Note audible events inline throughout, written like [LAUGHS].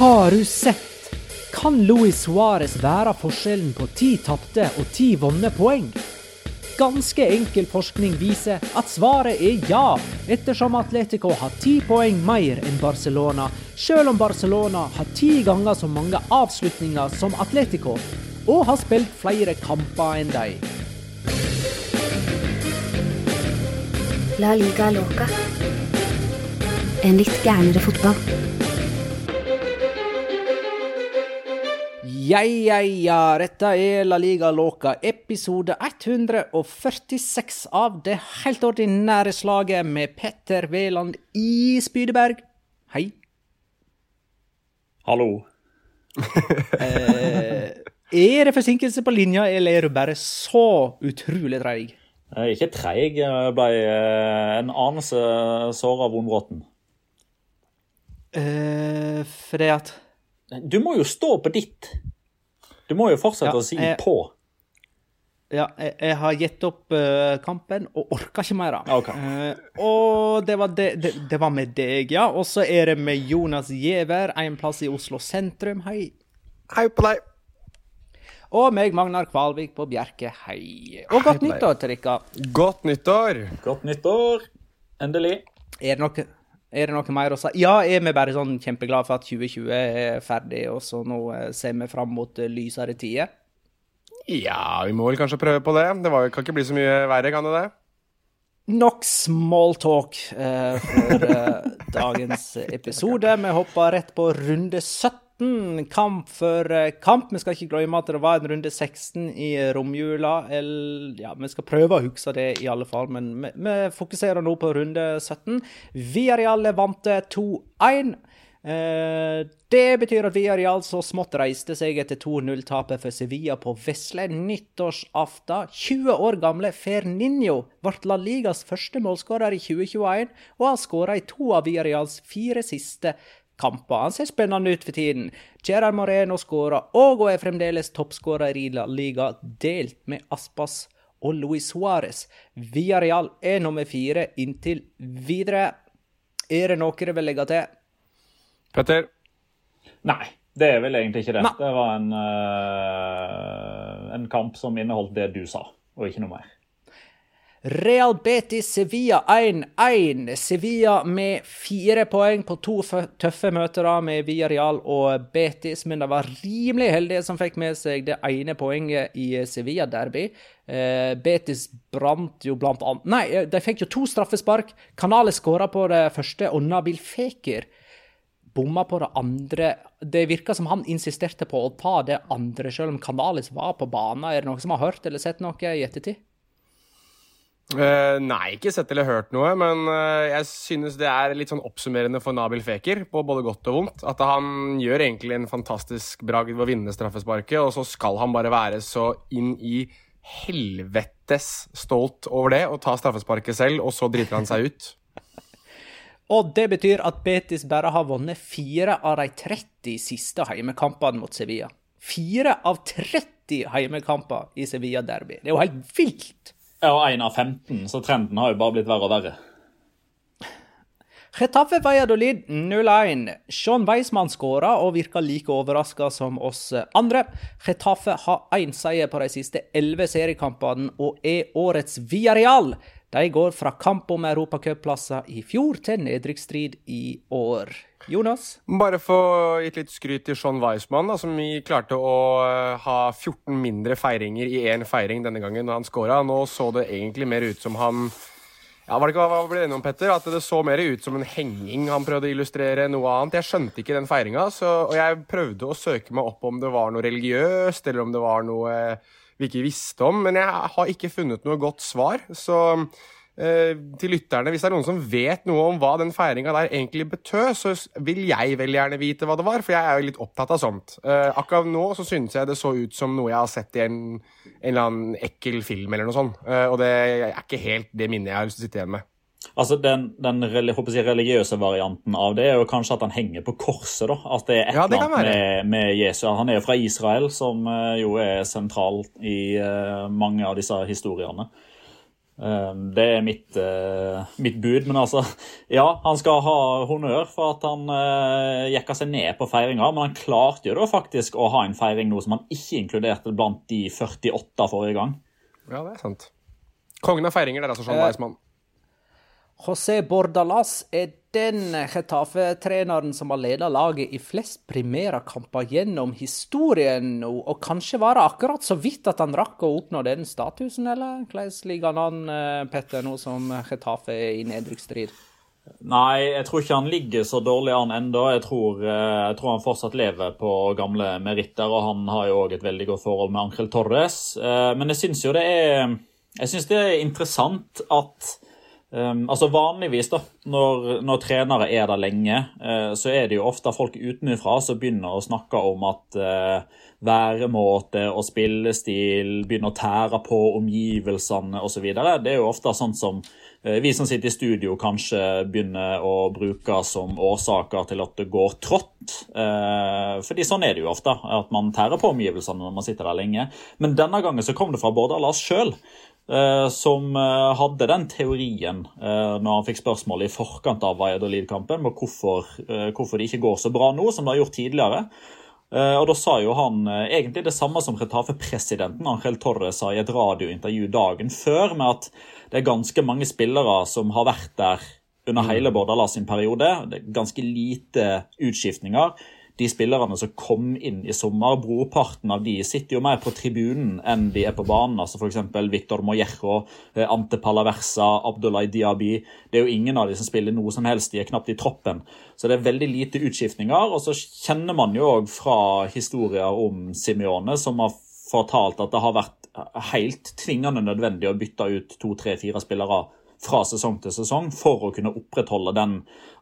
Har du sett? Kan Luis Suárez være forskjellen på ti tapte og ti vunne poeng? Ganske enkel forskning viser at svaret er ja, ettersom Atletico har ti poeng mer enn Barcelona, selv om Barcelona har ti ganger så mange avslutninger som Atletico, og har spilt flere kamper enn dem. La liga loca. En litt gærnere fotball. Ja, ja, ja, dette er La Liga Låka, episode 146 av det helt ordinære slaget med Petter Veland i Spydeberg. Hei. Hallo. [LAUGHS] Eh, er det forsinkelse på linja, eller er du bare så utrolig treig? Ikke treig, jeg ble eh, en anelse såra av vondbråten. Eh, fordi at Du må jo stå på ditt. Du må jo fortsette Ja, å si jeg- på. Ja, jeg, jeg har gitt opp uh, kampen og orker ikke mer. Okay. Ok. Eh, og det var, det, det, det var med deg, ja. Og så er det med Jonas Giæver, en plass i Oslo sentrum. Hei. Hei på deg! Og meg, Magnar Kvalvik på Bjerke. Hei. Og godt nyttår til dere. Godt nyttår! Godt nyttår. Endelig. Er det noe er det noe mer å si? Ja, er vi bare sånn kjempeglade for at 2020 er ferdig, og så nå eh, ser vi fram mot eh, lysere tider? Ja, vi må vel kanskje prøve på det. Det var, kan ikke bli så mye verre, kan det det? Nok smalltalk eh, for eh, dagens episode. Vi hopper rett på runde 17. Kamp for eh, kamp. Vi skal ikke glemme at det var en runde 16 i romjula. Eller, ja, vi skal prøve å huske det, i alle fall, men vi, vi fokuserer nå på runde 17. Villarreal vant 2-1. Eh, det betyr at Villarreal så smått reiste seg etter 2-0-tapet for Sevilla på vesle nyttårsaften. 20 år gamle Ferninho ble La Ligas første målskårer i 2021, og har skåra i to av Villarreals fire siste kamper. Han ser spennende ut for tiden. Gerard Moreno skåra og er fremdeles toppskårer i La Liga, delt med Aspas og Luis Suárez. Villarreal er nummer fire inntil videre. Er det noe dere vil legge til? Petter? Nei, det er vel egentlig ikke det. Nei. Det var en, uh, en kamp som inneholdt det du sa, og ikke noe mer. Real Betis Sevilla 1-1. Sevilla med fire poeng på to tøffe møter med Villarreal og Betis, men de var rimelig heldige som fikk med seg det ene poenget i Sevilla-derby. Eh, Betis brant jo blant annet Nei, de fikk jo to straffespark. Kanale skåra på det første, og Nabil Feker bomma på det andre. Det virka som han insisterte på å ta det andre, selv om Kanalis var på banen. Er det noen som har hørt eller sett noe i ettertid? Uh, nei, ikke sett eller hørt noe, men uh, jeg synes det er litt sånn oppsummerende for Nabil Feker, på både godt og vondt. At han gjør egentlig en fantastisk bragd ved å vinne straffesparket, og så skal han bare være så inn i helvetes stolt over det og ta straffesparket selv, og så driter han seg ut. [LAUGHS] og det betyr at Betis bare har vunnet fire av de 30 siste heimekampene mot Sevilla. Fire av 30 heimekamper i Sevilla-derby. Det er jo helt vilt! Ja, og én av 15, så trenden har jo bare blitt verre og verre. Chetaffe Valladolid 0-1. Sean Weismann skåra og virka like overraska som oss andre. Chetaffe har én seier på de siste elleve seriekampene og er årets Villarreal. De går fra kamp om europacupplasser i fjor til nedrykksstrid i år. Jonas? Bare få gitt litt skryt til Sean Weismann, da, som klarte å eh, ha 14 mindre feiringer i én feiring denne gangen når han scora. Nå så det egentlig mer ut som han ja, var det ikke hva ble det om, Petter? At det så mer ut som en henging han prøvde å illustrere noe annet. Jeg skjønte ikke den feiringa, og jeg prøvde å søke meg opp om det var noe religiøst, eller om det var noe vi ikke visste om, men jeg har ikke funnet noe godt svar. Så Eh, til lytterne, hvis det er noen som vet noe om hva den feiringa der egentlig betød, så vil jeg veldig gjerne vite hva det var, for jeg er jo litt opptatt av sånt. Uh, akkurat nå så synes jeg det så ut som noe jeg har sett i en, en eller annen ekkel film eller noe sånt. Uh, og det er ikke helt det minnet jeg har lyst til å sitte igjen med. Altså Den, den religiøse varianten av det er jo kanskje at han henger på korset. da, At det er et eller annet med, med Jesus. Han er jo fra Israel, som jo er sentral i mange av disse historiene. Ehm, det er mitt, uh, mitt, bud. Men altså, [LAUGHS] ja, han skal ha honnør for at han uh, jekka seg ned på feiringa. Men han klarte jo da faktisk å ha en feiring nå som han ikke inkluderte blant de 48 forrige gang. Ja, det er sant. Kongen av feiringer, det er altså Sean Weismann. José Bordalas er den Getafe-treneren som har ledet laget i flest primærkamper gjennom historien nå, og kanskje var det akkurat så vidt at han rakk å oppnå den statusen, eller hvordan ligger han an, eh, Petter, nå som Getafe er i nedrykksstrid? Nei, jeg tror ikke han ligger så dårlig an ennå. Jeg, eh, jeg, tror han fortsatt lever på gamle meritter, og han har jo òg et veldig godt forhold med Ankrel Torres. Eh, men jeg syns jo det er Jeg syns det er interessant at Um, altså Vanligvis, da, når, når, trenere er der lenge, uh, så er det jo ofte folk utenfra som begynner å snakke om at uh, væremåte og spillestil begynner å tære på omgivelsene osv. Det er jo ofte sånn som uh, vi som sitter i studio, kanskje begynner å bruke som årsaker til at det går trått. Uh, fordi sånn er det jo ofte, at man tærer på omgivelsene når man sitter der lenge. Men denne gangen så kom det fra Bård Lars sjøl. Eh, som eh, hadde den teorien eh, når han fikk spørsmål i forkant av Valladolid-kampen om hvorfor, hvorfor, det ikke går så bra nå som det har gjort tidligere. Og Da sa jo han egentlig det samme som Retafe-presidenten Angel Torre sa i et radiointervju dagen før, med at det er ganske mange spillere som har vært der under hele Bordalas sin periode. Det er ganske lite utskiftninger de spillerne som kom inn i sommer, brorparten av de sitter jo mer på tribunen enn de er på banen. altså F.eks. Victor Mojerro, eh, Ante Palaversa, Abdullah Diaby. Det er jo ingen av de som spiller noe som helst, de er knapt i troppen. Så det er veldig lite utskiftninger. Og så kjenner man jo òg fra historier om Simione, som har fortalt at det har vært helt tvingende nødvendig å bytte ut to, tre, fire spillere fra sesong til sesong for å kunne opprettholde den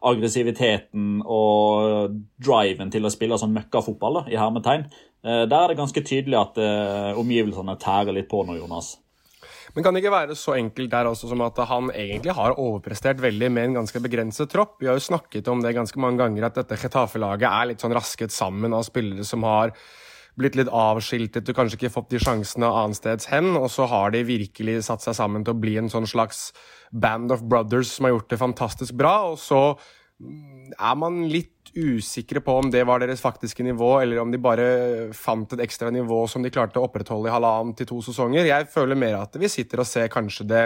aggressiviteten og driven til å spille sånn møkkafotball, i hermetegn. Eh, der er det ganske tydelig at uh, omgivelsene tærer litt på nå, Jonas. Men kan det ikke være så enkelt der også som at han egentlig har overprestert veldig med en ganske begrenset tropp? Vi har jo snakket om det ganske mange ganger, at dette Chetafe-laget er litt sånn rasket sammen av spillere som har blitt litt avskiltet og kanskje ikke fått de sjansene annensteds hen. Og så har de virkelig satt seg sammen til å bli en sånn slags band of brothers som har gjort det fantastisk bra. Og så mm, er man litt usikre på om det var deres faktiske nivå, eller om de bare fant et ekstra nivå som de klarte å opprettholde i halvannen til to sesonger. Jeg føler mer at vi sitter og ser kanskje det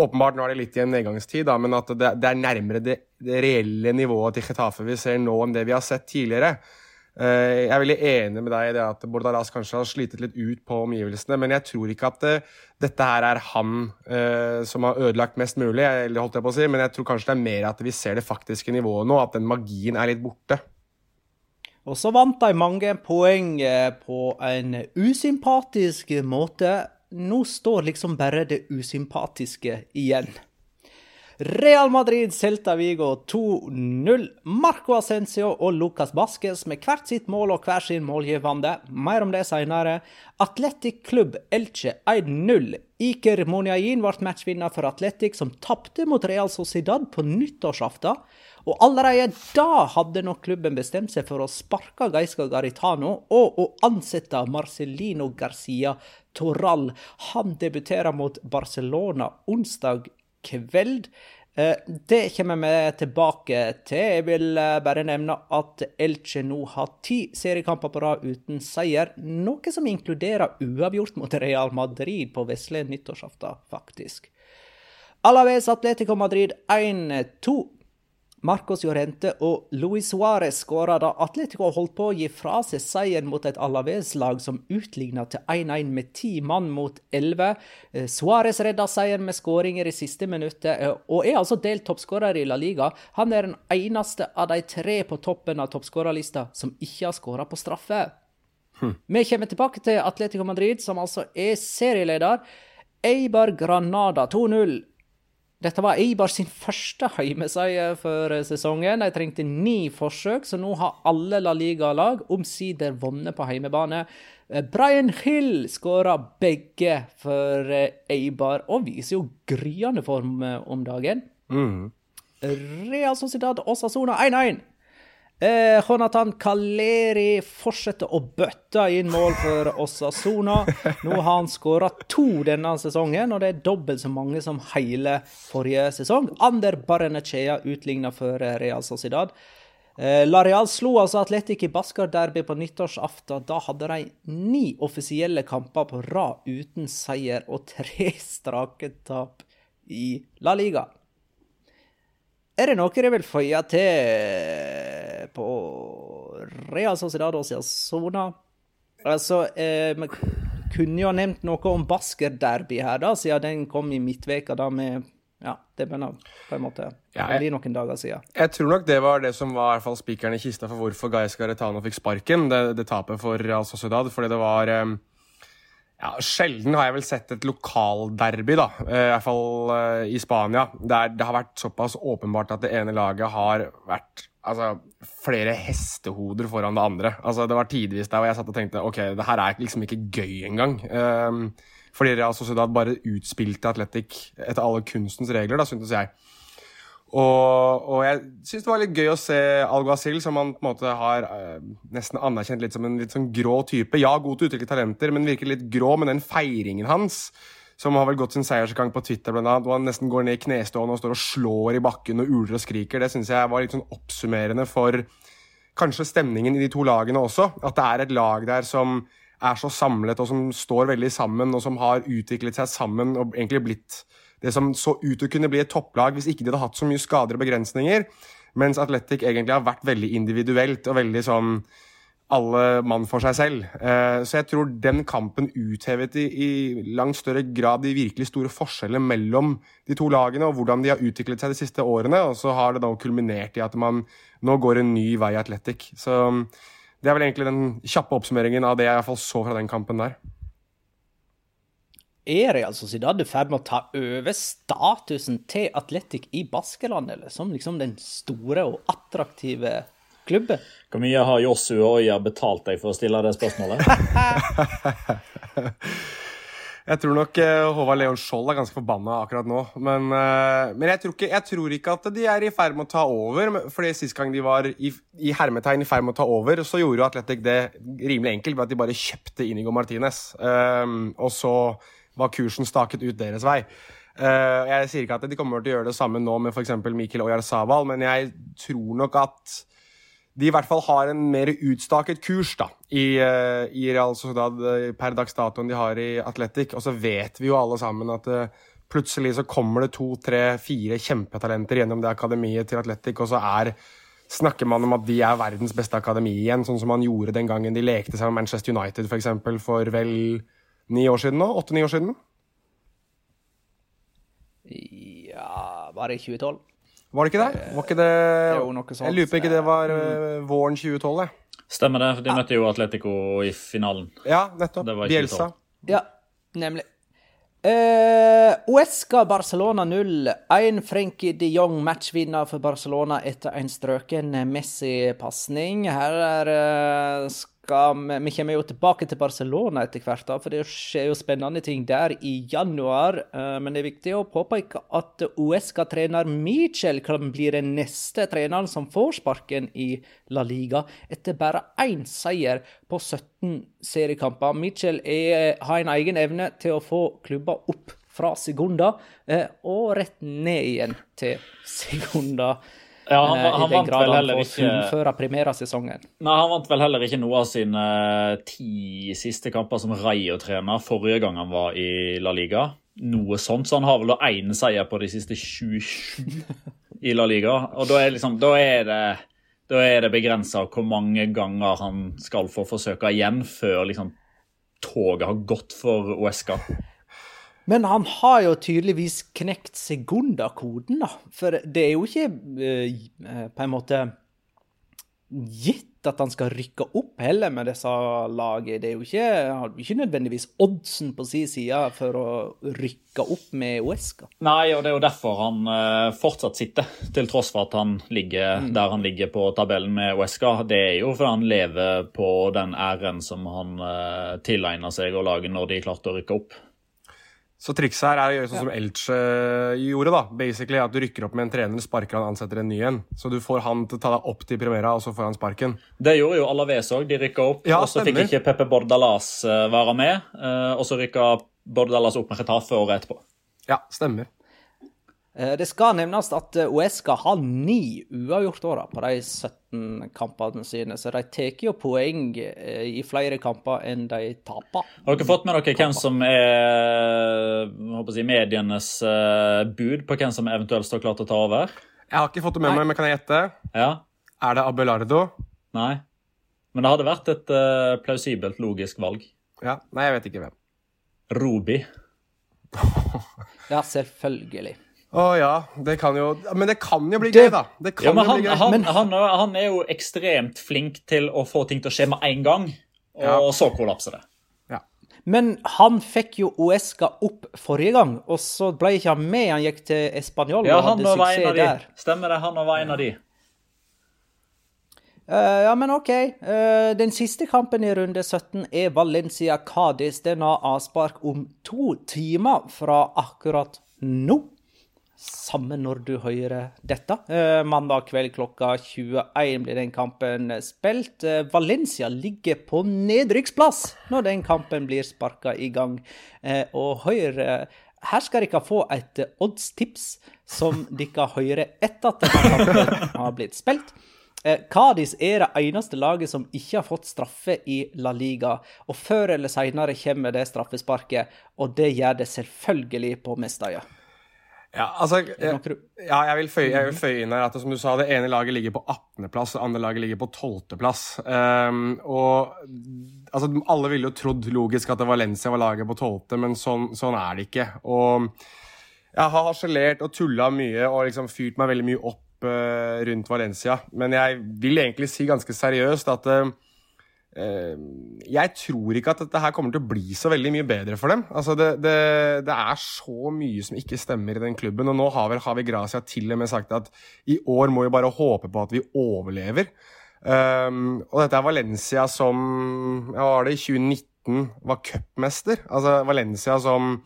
Åpenbart nå er det litt i en nedgangstid, da, men at det, det er nærmere det, det, reelle nivået til Getafe vi ser nå, enn det vi har sett tidligere. Eh, jeg er veldig enig med deg i det at Bordalas kanskje har slitet litt ut på omgivelsene, men jeg tror ikke at det, dette her er han eh, som har ødelagt mest mulig, eller holdt jeg på å si, men jeg tror kanskje det er mer at vi ser det faktiske nivået nå, at den magien er litt borte. Og så vant de mange poeng eh, på en usympatisk måte nå står liksom bare det usympatiske igjen. Real Madrid Celta Vigo 2-0. Marco Ascencio og Lucas Basques med hvert sitt mål og hver sin målgivende. Mer om det senere. Atletic Klubb Elche 1-0. Iker Moniain ble matchvinner for Atletic, som tapte mot Real Sociedad på nyttårsaften. Og allerede da hadde nok klubben bestemt seg for å sparke Gaisca Garitano og å ansette Marcelino Garcia Toral. Han debuterer mot Barcelona onsdag kveld. Eh, det kommer vi tilbake til. Jeg vil eh, bare nevne at Elche nå har ti seriekamper på rad uten seier. Noe som inkluderer uavgjort mot Real Madrid på vesle nyttårsaften, faktisk. Alaves Atletico Madrid 1-2. Marcos Llorente og Luis Suárez skåra da Atletico holdt på å gi fra seg seieren mot et Alaves-lag som utligna til 1-1 med ti mann mot elleve. Eh, Suárez redda seieren med skåringer i siste minuttet, eh, og er altså delt toppskårer i La Liga. Han er den eneste av de tre på toppen av toppskårerlista som ikke har skåra på straffe. Hm. Vi kommer tilbake til Atletico Madrid, som altså er serieleder. Eibar Granada 2-0. Dette var Eibar sin første heimeseier for sesongen. De trengte ni forsøk, så nå har alle La Liga-lag omsider vunnet på heimebane. Eh, Brian Hill skåra begge for eh, Eibar, og viser jo gryende form eh, om dagen. Mm. Real Sociedad Osasona 1-1. Eh, Jonathan Kaleri fortsetter å bøtte inn mål for Osasona. Nå har han skåra to denne sesongen, og det er dobbelt så mange som hele forrige sesong. Ander Barenechea utligna for Real Sociedad. Eh, La Real slo altså Atletic i Baskar-derby på nyttårsaften. Da hadde de ni offisielle kamper på rad uten seier og tre strake tap i La Liga. Er det noe dere vil føye til på Real Sociedad og Sona? Altså, eh, vi kunne jo ha nevnt noe om basketderby her, da, siden den kom i midtveka da med ja, det begynner på en måte ja, jeg, noen dager siden. Jeg tror nok det var det som var i hvert fall spikeren i kista for hvorfor Gais Garetano fikk sparken, det, det tapet for Real Sociedad. Fordi det var eh, ja, Sjelden har jeg vel sett et lokalderby, da. Eh, I hvert fall uh, i Spania. Der det har vært såpass åpenbart at det ene laget har vært altså, flere hestehoder foran det andre. Altså, det var tidvis der hvor jeg satt og tenkte ok, det her er liksom ikke gøy engang. Um, fordi Real Sociedad bare utspilte Atletic etter alle kunstens regler, da, syntes jeg. Og, og jeg syns det var litt gøy å se Alguacil, som han på en måte har eh, nesten anerkjent litt som en litt sånn grå type. Ja, god til å utvikle talenter, men virker litt grå. Men den feiringen hans, som har vel gått sin seiersgang på Twitter, blant annet, hvor han nesten går ned i knestående og står og slår i bakken og uler og skriker, det syns jeg var litt sånn oppsummerende for kanskje stemningen i de to lagene også. At det er et lag der som er så samlet, og som står veldig sammen, og som har utviklet seg sammen og egentlig blitt det som så ut til å kunne bli et topplag hvis ikke de hadde hatt så mye skader og begrensninger. Mens Atletic egentlig har vært veldig individuelt og veldig sånn alle mann for seg selv. Eh, så jeg tror den kampen uthevet i, i langt større grad de virkelig store forskjellene mellom de to lagene, og hvordan de har utviklet seg de siste årene. Og så har det da kulminert i at man nå går en ny vei i Athletic. Så det er vel egentlig den kjappe oppsummeringen av det jeg i hvert fall så fra den kampen der. Er Real Sociedad i ferd med å ta over statusen til Atletic i Baskeland, eller som liksom den store og attraktive klubben? Hvor mye har Jossu og Øya betalt deg for å stille det spørsmålet? [LAUGHS] jeg tror nok uh, Håvard Leon Skjold er ganske forbanna akkurat nå. Men, uh, men jeg, tror ikke, jeg, tror ikke, at de er i ferd med å ta over. fordi Sist gang de var i, i hermetegn i ferd med å ta over, så gjorde Atletic det rimelig enkelt ved at de bare kjøpte Inigo Martinez. Um, og så var kursen staket ut deres vei. Uh, jeg sier ikke at de kommer til å gjøre det samme nå med f.eks. Mikkel Oyarzabal, men jeg tror nok at de i hvert fall har en mer utstaket kurs da, i, uh, i Real Sociedad uh, per dags dato enn de har i Atletic. Og så vet vi jo alle sammen at plutselig så kommer det to, tre, fire kjempetalenter gjennom det akademiet til Atletic, og så er snakker man om at de er verdens beste akademi igjen, sånn som man gjorde den gangen de lekte seg med Manchester United for, eksempel, for vel ni år siden nå? Åtte-ni år siden? Ja Var det i 2012? Var det ikke det? Var ikke det Jo, noe sånt. Jeg lurer på ikke det var uh, våren 2012, jeg. Stemmer det. De møtte jo Atletico i finalen. Ja, nettopp. Det var Bielsa. Ja, nemlig. Uh, Uesca Barcelona 0-1. Frenkie de Jong matchvinner for Barcelona etter en strøken Messi-pasning. Her er, uh, vi, vi kommer jo tilbake til Barcelona etter hvert, da, for det skjer jo spennende ting der i januar. Uh, men det er viktig å påpeke at Uesca-trener Michel kan bli den neste treneren som får sparken i La Liga, etter bare én seier på 17 seriekamper. Michel er, har en egen evne til å få klubber opp fra Segunda eh, og rett ned igjen til Segunda. Ja, han, eh, han vant vel heller ikke. Nei, han vant vel heller ikke noe av sine eh, ti siste kamper som Rayo-trener forrige gang han var i La Liga. Noe sånt, så han har vel én seier på de siste 27 i La Liga. Og da er, liksom, da er det da er det begrensa hvor mange ganger han skal få forsøke igjen før liksom, toget har gått for Uesca. Men han har jo tydeligvis knekt Segunda-koden, da. For det er jo ikke eh, på en måte gitt at han skal rykke opp heller med disse lagene. Det er jo ikke, har ikke nødvendigvis oddsen på sin side for å rykke opp med Uesca. Nei, og det er jo derfor han eh, fortsatt sitter, til tross for at han ligger der han ligger på tabellen med Uesca. Det er jo fordi han lever på den æren som han uh, tilegna seg å lage når de klarte å rykke opp. Så trikset her er å gjøre sånn som Elche gjorde. da. Basically At du rykker opp med en trener, sparker han, ansetter en ny en. Så du får han til å ta deg opp til Primera, og så får han sparken. Det gjorde jo Alaves òg. De rykka opp. Ja, og så fikk ikke Pepe Bordalas eh, være med. eh, og så rykka Bordalas opp med Retafe året etterpå. Ja, stemmer. Eh, Det skal nevnes at eh, Uesca har ni uavgjortårer på de 17 kampene sine, så de tar jo poeng eh, i flere kamper enn de taper. Har dere fått med dere hvem som er håper å si, medienes bud på hvem som eventuelt står klar til å ta over? Jeg har ikke fått det med meg, men kan jeg gjette? Ja? Er det Abelardo? Nei? Men det hadde vært et uh, plausibelt, logisk valg. Ja. Nei, jeg vet ikke hvem. Robi. Ja, selvfølgelig. Å ja, det kan jo Men det kan jo bli Det- gøy, da. Det kan Ja, men jo han, bli gøy. han, han, han er jo ekstremt flink til å få ting til å skje med en gang, og Ja. så kollapser det. Men han fikk jo Uesca opp forrige gang, og så ble ikke han med. Han gikk til Español Ja, og hadde var suksess av de. der. Stemmer det, han var en av de. Uh, ja, men OK. Uh, den siste kampen i runde 17 er Valencia-Cádiz. Den har avspark om to timer fra akkurat nå. Samme når du hører dette. Eh, mandag kveld klokka 21 blir den kampen spilt. Eh, Valencia ligger på nedrykksplass når den kampen blir sparka i gang. Eh, og hør, her skal dere få et oddstips som [LAUGHS] dere hører etter at denne kampen har blitt spilt. Cádiz er det eneste laget som ikke har fått straffe i La Liga. Og før eller senere kommer det straffesparket, og det gjør det selvfølgelig på Mestøya. Ja, altså, jeg, ja, jeg, vil føye, jeg vil føye inn her at som du sa, det ene laget ligger på 18.-plass, det andre laget ligger på 12.-plass. Um, og altså, alle ville jo trodd logisk at Valencia var laget på 12., men sånn, sånn er det ikke. Og jeg har harselert og tulla mye og liksom fyrt meg veldig mye opp uh, rundt Valencia, men jeg vil egentlig si ganske seriøst at Eh, jeg tror ikke at dette her kommer til å bli så veldig mye bedre for dem. Altså det, det, det er så mye som ikke stemmer i den klubben, og nå har vel Havi Gracia til og med sagt at i år må vi bare håpe på at vi overlever. Um, og dette er Valencia som ja, var det i 2019 var cupmester. Altså Valencia som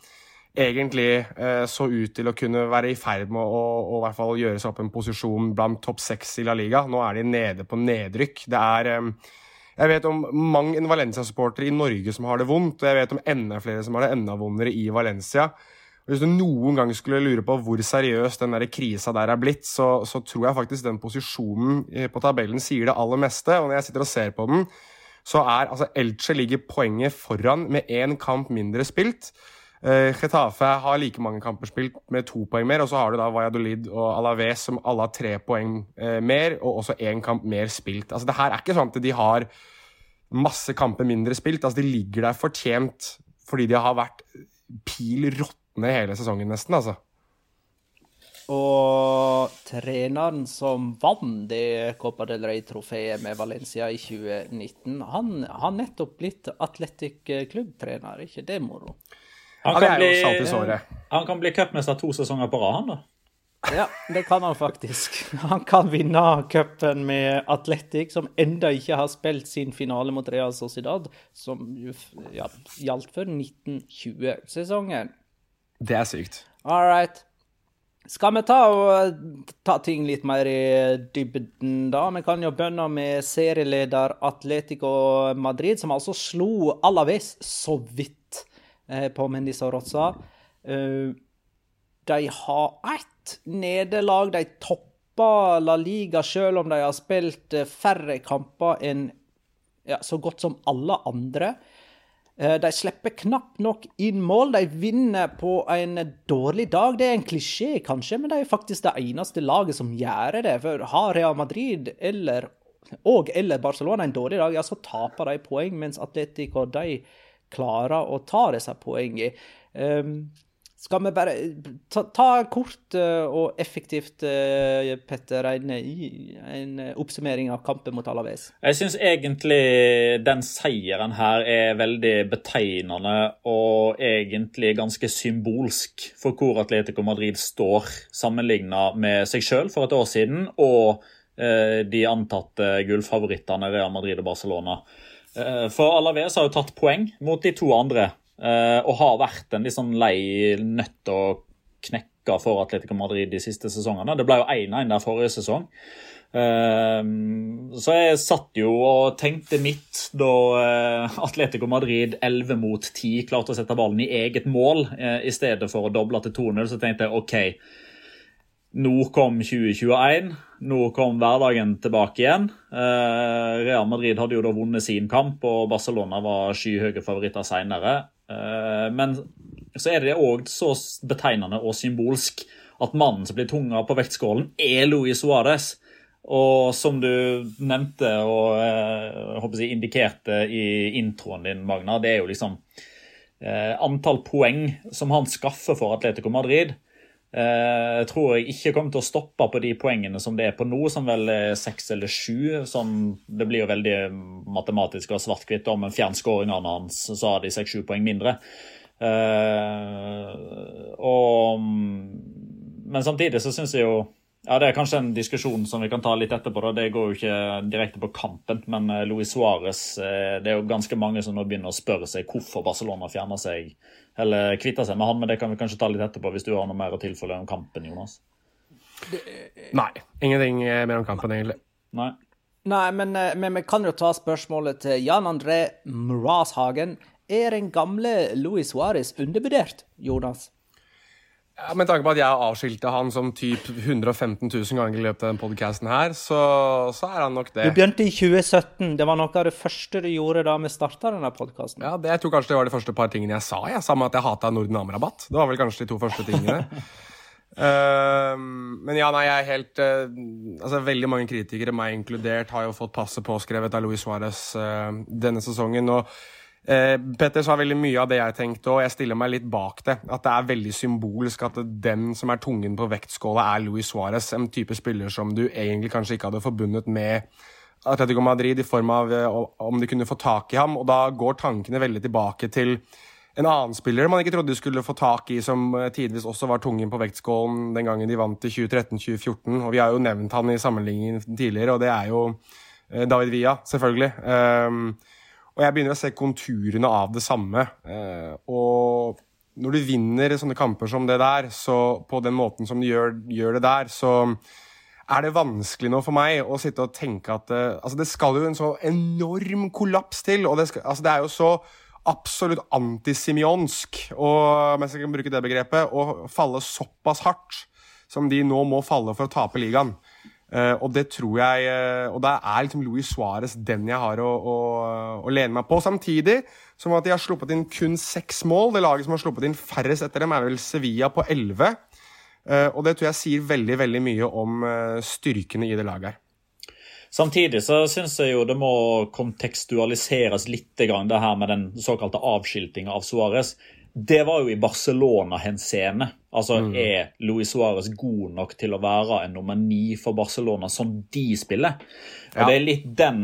egentlig eh, så ut til å kunne være i ferd med å, å, å gjøre seg opp en posisjon blant topp seks i La Liga. Nå er de nede på nedrykk. Det er um, jeg vet om mange Valencia-supporter i Norge som har det vondt, og jeg vet om enda flere som har det enda vondere i Valencia. Hvis du noen gang skulle lure på hvor seriøs den der krisa der er blitt, så, så tror jeg faktisk den posisjonen eh, på tabellen sier det aller meste. Og når jeg sitter og ser på den, så er altså Elche ligger poenget foran med én kamp mindre spilt. Uh, Getafe har like mange kamper spilt med to poeng mer, og så har du da Valladolid og Alaves som alle har tre poeng uh, mer, og også én kamp mer spilt. Altså, det her er ikke sånn at de har masse kamper mindre spilt. Altså, de ligger der fortjent fordi de har vært pil råtne hele sesongen, nesten. altså. Og treneren som vant det Copa del Rey-trofeet med Valencia i 2019, han har nettopp blitt Atletic klubbtrener, ikke det moro? Han kan, bli, han kan bli cupmester to sesonger på rad, han da? Ja, det kan han faktisk. Han kan vinne cupen med Atletic, som enda ikke har spilt sin finale mot Real Sociedad, som ja, gjaldt for 1920-sesongen. Det er sykt. All right. Skal vi ta, og, ta ting litt mer i dybden, da? Vi kan jo begynne med serieleder Atletico Madrid, som altså slo Alaves så vidt eh, på Mendizorroza. Uh, de har ett nederlag. De topper La Liga selv om de har spilt eh, færre kamper enn ja, så godt som alle andre. Eh, de slipper knapt nok inn mål. De vinner på en dårlig dag. Det er en klisjé, kanskje, men de er faktisk det eneste laget som gjør det. For har Real Madrid eller, og eller Barcelona en dårlig dag, ja, så taper de poeng, mens Atletico de klarer å ta disse poengene. Um, skal vi bare ta, ta kort uh, og effektivt, uh, Petter, en, en, oppsummering av kampen mot Alaves? Jeg syns egentlig den seieren her er veldig betegnende og egentlig ganske symbolsk for hvor Atletico Madrid står sammenligna med seg sjøl for et år siden og uh, de antatte gullfavorittene Real Madrid og Barcelona. For Alaves har jo tatt poeng mot de to andre Uh, og har vært en litt sånn lei nøtt å knekke for Atletico Madrid de siste sesongene. Det ble jo 1-1 der forrige sesong. Uh, så jeg satt jo og tenkte mitt da Atletico Madrid 11 mot 10 klarte å sette ballen i eget mål i stedet for å doble til 2-0. Så tenkte jeg OK, nå kom 2021. Nå kom hverdagen tilbake igjen. Real Madrid hadde jo da vunnet sin kamp, og Barcelona var skyhøye favoritter seinere. Eh, men så er det òg så betegnende og symbolsk at mannen som blir tunga på vektskålen, er Luis Suárez. Og som du nevnte og jeg håper jeg, indikerte i introen din, Magna, det er jo liksom eh, antall poeng som han skaffer for Atletico Madrid. Eh, tror jeg ikke kommer til å stoppe på de poengene som det er på nå, som vel er seks eller sju. Sånn, det blir jo veldig matematisk og svart-hvitt. Om en fjern skåringene hans, så har de seks-sju poeng mindre. Eh, og, men samtidig så syns jeg jo ja, Det er kanskje en diskusjon som vi kan ta litt etterpå. Da. Det går jo ikke direkte på kampen, men eh, Luis Suárez Det er jo ganske mange som nå begynner å spørre seg hvorfor Barcelona fjerner seg eller kvitter seg med han, men det kan vi kanskje ta litt etterpå hvis du har noe mer å tilfelle om kampen, Jonas. Nei. Ingenting mer om kampen, egentlig. Nei. Nei, men, eh, men vi kan jo ta spørsmålet til Jan André Mrazhagen. Er den gamle Luis Suárez undervurdert, Jonas? Ja, Med tanke på at jeg avskilte han som typ 115 000 ganger i løpet av denne podkasten så, så, er han nok det. Du begynte i 2017. Det var noe av det første du gjorde da vi starta denne podkasten. Ja, det, jeg tror kanskje det var de første par tingene jeg sa. Jeg sa med at jeg hata Norden Am-rabatt. Det var vel kanskje de to første tingene. uh, [LAUGHS] men ja, nei, jeg er helt uh, Altså, veldig mange kritikere, meg inkludert, har jo fått passet påskrevet av Luis Suárez uh, denne sesongen. og Eh, Petter sa veldig mye av det jeg tenkte, og jeg stiller meg litt bak det. At det er veldig symbolsk at den som er tungen på vektskåla, er Luis Suárez. En type spiller som du egentlig kanskje ikke hadde forbundet med Atletico Madrid i form av eh, om de kunne få tak i ham. Og da går tankene veldig tilbake til en annen spiller man ikke trodde de skulle få tak i, som eh, tidvis også var tungen på vektskålen den gangen de vant i 2013-2014. Og vi har jo nevnt han i sammenligning tidligere, og det er jo David Villa, selvfølgelig. Um, og jeg begynner å se konturene av det samme. Eh, og når du vinner sånne kamper som det der, så på den måten som du gjør, gjør det der, så er det vanskelig nå for meg å sitte og tenke at uh, altså Det skal jo en så enorm kollaps til. og Det, skal, altså det er jo så absolutt antisimionsk, mens jeg kan bruke det begrepet, å falle såpass hardt som de nå må falle for å tape ligaen. Uh, og det tror jeg uh, Og da er liksom Luis Suárez den jeg har å, å, å, lene meg på. Samtidig som at de har sluppet inn kun seks mål. Det laget som har sluppet inn færrest etter dem, er vel Sevilla på elleve. Uh, og det tror jeg sier veldig veldig mye om styrkene i det laget her. Samtidig så syns jeg jo det må kontekstualiseres litt, det her med den såkalte avskiltinga av Suárez det var jo i Barcelona-henseende. Altså, mm. Er Luis Suárez god nok til å være en nummer ni for Barcelona som de spiller? Og ja. Det er litt den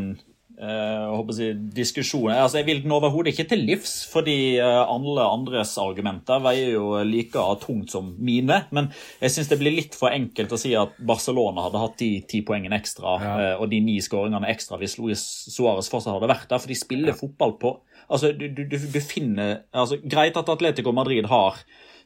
uh, si, diskusjonen Altså, Jeg vil den overhodet ikke til livs, fordi uh, alle andres argumenter veier jo like tungt som mine. Men jeg syns det blir litt for enkelt å si at Barcelona hadde hatt de ti poengene ekstra ja. uh, og de ni skåringene ekstra hvis Luis Suárez fortsatt hadde vært der, for de spiller ja. fotball på Altså, du, du, du finner altså, Greit at Atletico Madrid har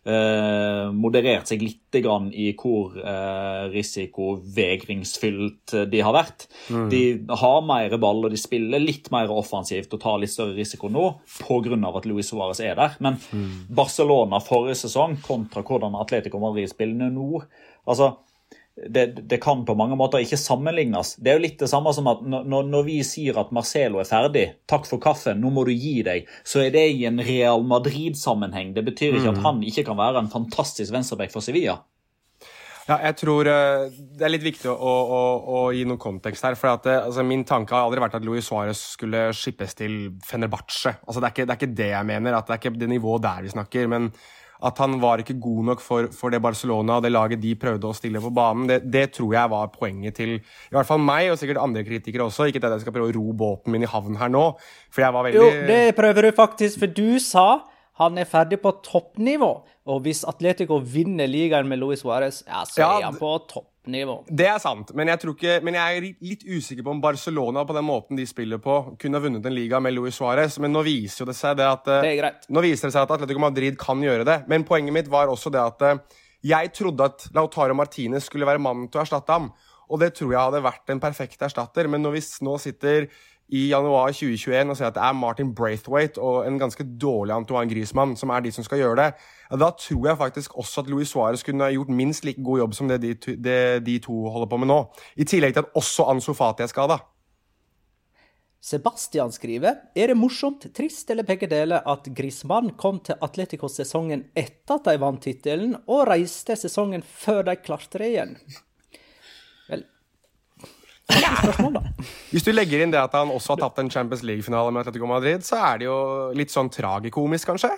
eh, moderert seg litt grann i hvor eh, risikovegringsfylt de har vært. Mm. De har mer ball og de spiller litt mer offensivt og tar litt større risiko nå pga. at Luis Suárez er der. Men mm. Barcelona forrige sesong kontra hvordan Atletico Madrid spiller nå altså det, det, kan på mange måter ikke sammenlignes. Det er jo litt det samme som at når, når, vi sier at Marcelo er ferdig, takk for kaffen, nå må du gi deg, så er det i en Real Madrid-sammenheng. Det betyr ikke at mm. han ikke kan være en fantastisk venstreback for Sevilla. Ja, jeg tror uh, Det er litt viktig å, å, å gi noe kontekst her. for at, uh, altså, Min tanke har aldri vært at Luis Suárez skulle skippes til Fenerbahçe. Altså, det, er ikke, det er ikke det jeg mener. at Det er ikke det nivået der vi snakker. men at han var ikke god nok for, for, det Barcelona og det laget de prøvde å stille på banen. Det, det, tror jeg var poenget til i hvert fall meg, og sikkert andre kritikere også. Ikke at jeg skal prøve å ro båten min i havn her nå, for jeg var veldig Jo, det prøver du faktisk, for du sa han er ferdig på toppnivå. Og hvis Atletico vinner ligaen med Luis Suárez, ja, så ja, er han på topp toppnivå. Det er sant, men jeg, ikke, men jeg, er litt usikker på om Barcelona på den måten de spiller på, kunne vunnet en liga med Luis Suárez. Men nå viser det seg det at det er. Nå viser det seg at Atletico Madrid kan gjøre det. Men poenget mitt var også det at eh, jeg trodde at Lautaro Martinez skulle være mannen til å erstatte ham. Og det tror jeg hadde vært en perfekt erstatter. Men når vi nå sitter i januar 2021 og sier at det er Martin Braithwaite og en ganske dårlig Antoine Griezmann som er de som skal gjøre det, da tror jeg faktisk også at Luis Suárez kunne gjort minst like god jobb som det de, to, det de to holder på med nå. I tillegg til at også Ansu Fati er skada. Sebastian skriver er det morsomt, trist eller begge deler at Griezmann kom til Atletico sesongen etter at de vant tittelen, og reiste sesongen før de klarte det igjen. Spørsmål, [LAUGHS] Hvis du legger inn det at han også har tatt en Champions League-finale med Atletico Madrid, så er det jo litt sånn tragikomisk, kanskje?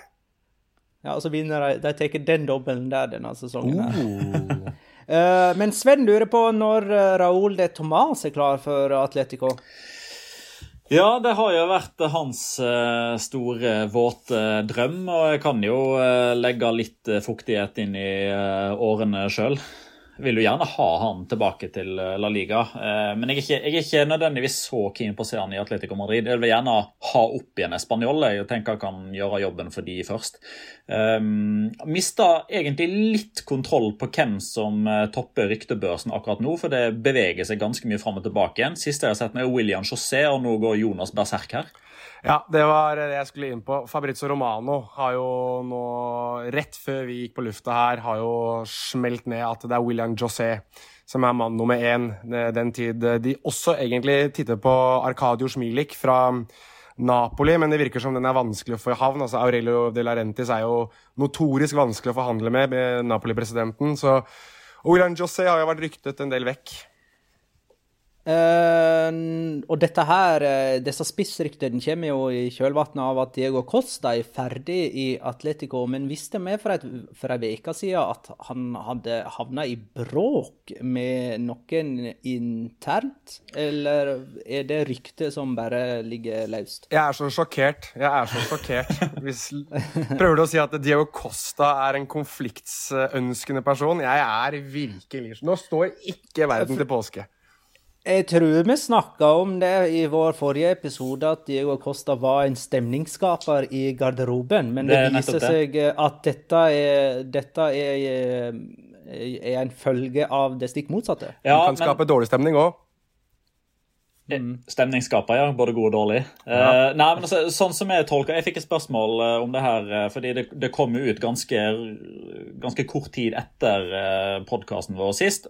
Ja, og så vinner de De tar den dobbelen der denne sesongen. Uh. uh, [LAUGHS] men Sven lurer på når uh, Raúl de Tomàs er klar for Atletico? Ja, det har jo vært hans uh, store, våte drøm. Og jeg kan jo legge litt fuktighet inn i årene sjøl vil jo gjerne ha han tilbake til eh, La Liga. Eh, men jeg er, ikke, jeg er ikke nødvendigvis så keen på å se han i Atletico Madrid. Jeg vil gjerne ha opp igjen Español og tenke jeg kan gjøre jobben for de først. Um, Mista egentlig litt kontroll på hvem som topper ryktebørsen akkurat nå, for det beveger seg ganske mye fram og tilbake igjen. Siste jeg har sett, med William José, og nå går Jonas Berserk her. Ja, det var det jeg skulle inn på. Fabrizio Romano har jo nå, rett før vi gikk på lufta her, har jo smelt ned at det er William José som er mann nummer én den tid. De også egentlig titter på Arcadio Smilik fra Napoli, men det virker som den er vanskelig å få i havn. Altså, Aurelio de Larentis er jo notorisk vanskelig å forhandle med, med Napoli-presidenten. så William José har jo vært ryktet en del vekk. Uh, og dette her, uh, disse spissryktene kommer jo i kjølvannet av at Diego Costa er ferdig i Atletico, men visste vi for, et, for ei uke siden at han hadde havna i bråk med noen internt? Eller er det ryktet som bare ligger løst? Jeg er så sjokkert. Jeg er så sjokkert. Hvis, prøver du å si at Diego Costa er en konfliktsønskende person? Jeg er virkelig Nå står ikke verden til påske. Jeg tror vi snakka om det i vår forrige episode, at Diego Costa var en stemningsskaper i garderoben. Men det, det viser seg at dette er, dette er, er, en følge av det stikk motsatte. Ja, du kan skape men... dårlig stemning òg. Stemningsskaper, ja. Både god og dårlig. Ja. Uh, nei, men altså, sånn som Jeg tolker, jeg fikk et spørsmål uh, om det her, uh, fordi det, det kom jo ut ganske, ganske kort tid etter uh, podkasten vår sist.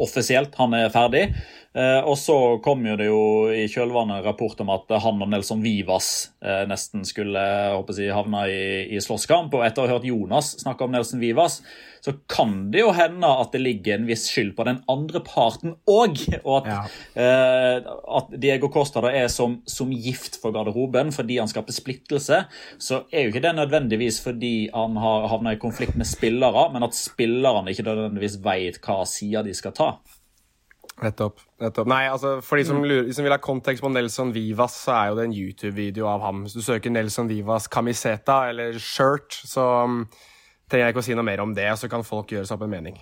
offisielt. Han er ferdig. og så kom jo det jo i kjølvannet rapport om at han og Nelson Vivas nesten skulle håper jeg, havne i, i slåsskamp. Og etter å ha hørt Jonas snakke om Nelson Vivas, så kan det jo hende at det ligger en viss skyld på den andre parten òg. Og at, ja. eh, at, Diego Costa da er som, som, gift for garderoben fordi han skaper splittelse. Så er jo ikke det nødvendigvis fordi han har havna i konflikt med spillere, men at spillerne ikke nødvendigvis veit hva sida de skal ta. Nettopp. nettopp. Nei, altså, For de som, mm. lurer, de som, vil ha kontekst på Nelson Vivas, så er jo det en YouTube-video av ham. Hvis du søker Nelson Vivas camiseta eller shirt, så trenger jeg ikke å si noe mer om det, så kan folk gjøre seg opp en mening.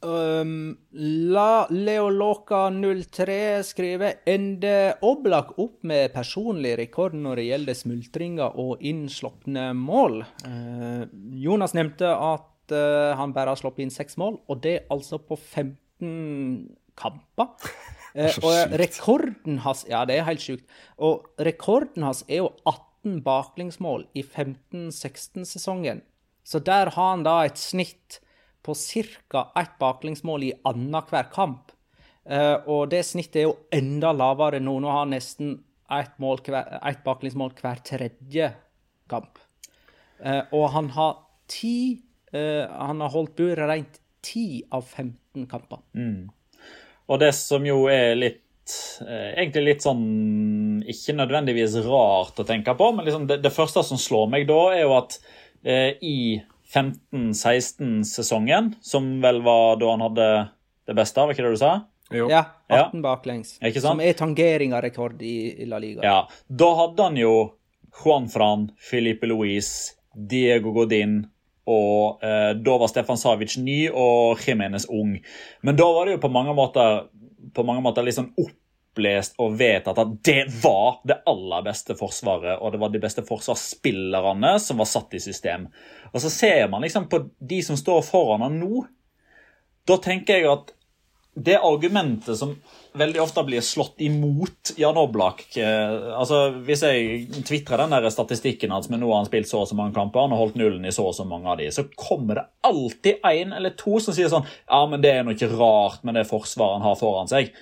Um, la Leoloka03 skrive Ender Oblak opp med personlig rekord når det gjelder smultringer og innslupne mål? Uh, Jonas nevnte at uh, han bare har sluppet inn seks mål, og det altså på 15 kamper. [LAUGHS] Uh, og rekorden hans Ja, det er helt sjukt. Og rekorden hans er jo 18 baklengsmål i 15-16-sesongen. Så der har han da et snitt på ca. ett baklengsmål i annenhver kamp. Uh, og det snittet er jo enda lavere nå. Nå har han nesten ett et baklengsmål hver tredje kamp. Uh, og han har ti uh, Han har holdt buret rent ti av 15 kamper. Mm. Og det som jo er litt Egentlig litt sånn Ikke nødvendigvis rart å tenke på, men liksom det, det første som slår meg da, er jo at Eh, i 15-16-sesongen, som vel var da han hadde det beste, var ikke det du sa? Jo. Ja, 18 ja. baklengs. Som er tangering av rekord i, La Liga. Ja, Da hadde han jo Juan Fran, Filipe Luis, Diego Godin og eh, da var Stefan Savic ny og Jimenez ung. Men da var det jo på mange måter, på mange måter liksom opp opplest og vedtatt at det var det aller beste forsvaret, og det var de beste forsvarsspillerne som var satt i system. Og så ser man liksom på de som står foran han nå. Da tenker jeg at det argumentet som veldig ofte blir slått imot Jan Oblak eh, altså Hvis jeg tvitrer den der statistikken hans med nå har han spilt så og så mange kamper, han har holdt nullen i så og så mange av de, så kommer det alltid en eller to som sier sånn Ja, men det er noe ikke rart med det forsvaret han har foran seg.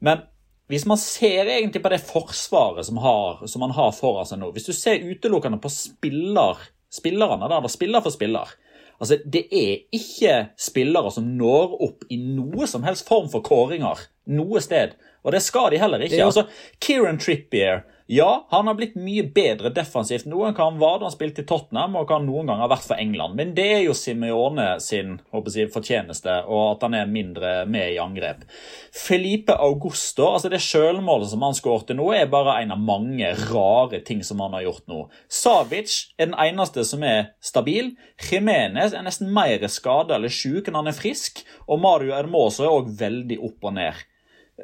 Men hvis man ser egentlig på det forsvaret som, har, som man har foran seg nå Hvis du ser utelukkende på spiller, spillerne der, det spiller for spiller altså Det er ikke spillere som når opp i noe som helst form for kåringer noe sted. Og det skal de heller ikke. Altså, Kieran Trippier ja, han har blitt mye bedre defensivt. nå enn hva han var da han spilte i Tottenham og hva han noen ganger har vært for England. Men det er jo Simione sin jeg, fortjeneste, og at han er mindre med i angrep. Felipe Augusto, altså det selvmålet som han skårte nå, er bare en av mange rare ting som han har gjort nå. Savic er den eneste som er stabil. Jimenez er nesten mer skada eller sjuk enn han er frisk. Og Mario Hermoso er òg veldig opp og ned.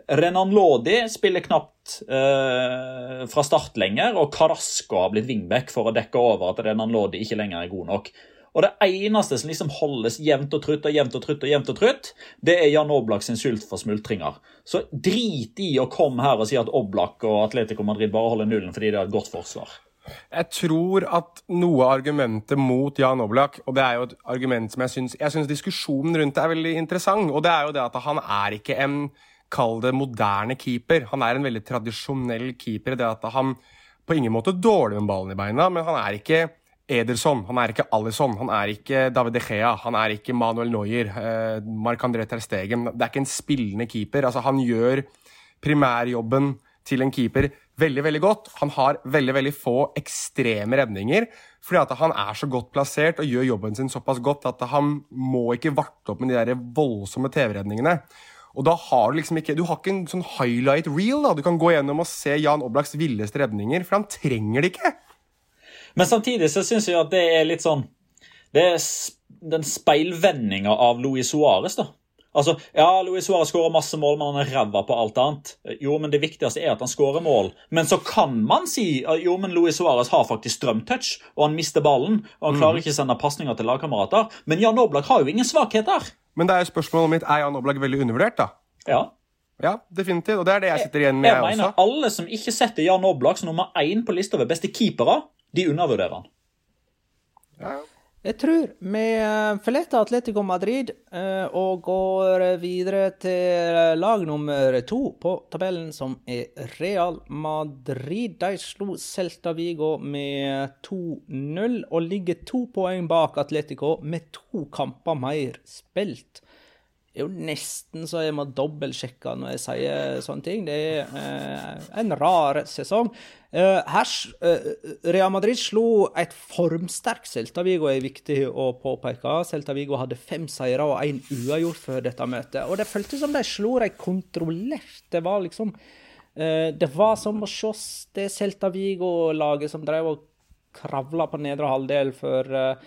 Renan Lodi spiller knapt eh, fra start lenger, og Carasco har blitt wingback for å dekke over at Renan Lodi ikke lenger er god nok. Og Det eneste som liksom holdes jevnt og trutt og jevnt og trutt, og jevnt og trutt, det er Jan Oblak sin sult for smultringer. Så drit i å komme her og si at Oblak og Atletico Madrid bare holder nullen fordi de har et godt forsvar. Jeg tror at noe av argumentet mot Jan Oblak, og det er jo et argument som jeg syns Jeg syns diskusjonen rundt det er veldig interessant, og det er jo det at han er ikke en kall det moderne keeper. Han er en veldig tradisjonell keeper. det at Han på ingen måte dårlig med ballen i beina, men han er ikke Ederson, han er ikke Alison, han er ikke David De Gea, han er ikke Manuel Neuer, eh, Marc-André Ter Stegen. Det er ikke en spillende keeper. Altså, han gjør primærjobben til en keeper veldig veldig godt. Han har veldig veldig få ekstreme redninger, fordi at han er så godt plassert og gjør jobben sin såpass godt at han må ikke varte opp med de der voldsomme TV-redningene. Og da har du liksom ikke Du har ikke en sånn highlight reel da du kan gå gjennom og se Jan Oblaks villeste redninger, for han trenger det ikke. Men samtidig så syns jeg at det er litt sånn Det er den speilvendinga av Louis Suárez, da. Altså, ja, Luis Suárez skårer masse mål, men han er ræva på alt annet. Jo, men det viktigste er at han skårer mål. Men så kan man si jo, men Luis Suárez har faktisk strømtouch, og han mister ballen. Og han klarer mm. ikke å sende pasninger til lagkamerater. Men Jan Oblak har jo ingen svakheter. Men det er jo spørsmålet mitt, er Jan Oblak veldig undervurdert, da? Ja. Ja, definitivt. Og det er det jeg sitter igjen med, Jeg jeg, mener også. alle som ikke setter Jan Oblak som nummer én på lista over beste keepere, de undervurderer han. Jeg tror vi eh, forlater Atletico Madrid eh, og går videre til lag nummer to på tabellen, som er Real Madrid. De slo Celta Vigo med 2-0 og ligger to poeng bak Atletico med to kamper mer spilt. Er jo nesten så jeg må dobbeltsjekke når jeg sier sånne ting. Det er eh, en rar sesong. Eh, her, eh, Real Madrid slo et formsterkt Celta Vigo, er viktig å påpeke. Celta Vigo hadde fem seire og én uavgjort før dette møtet. Og det føltes som de slo de kontrollert. Det var liksom eh, Det var som å se det Celta Vigo-laget som drev og kravla på nedre halvdel for eh,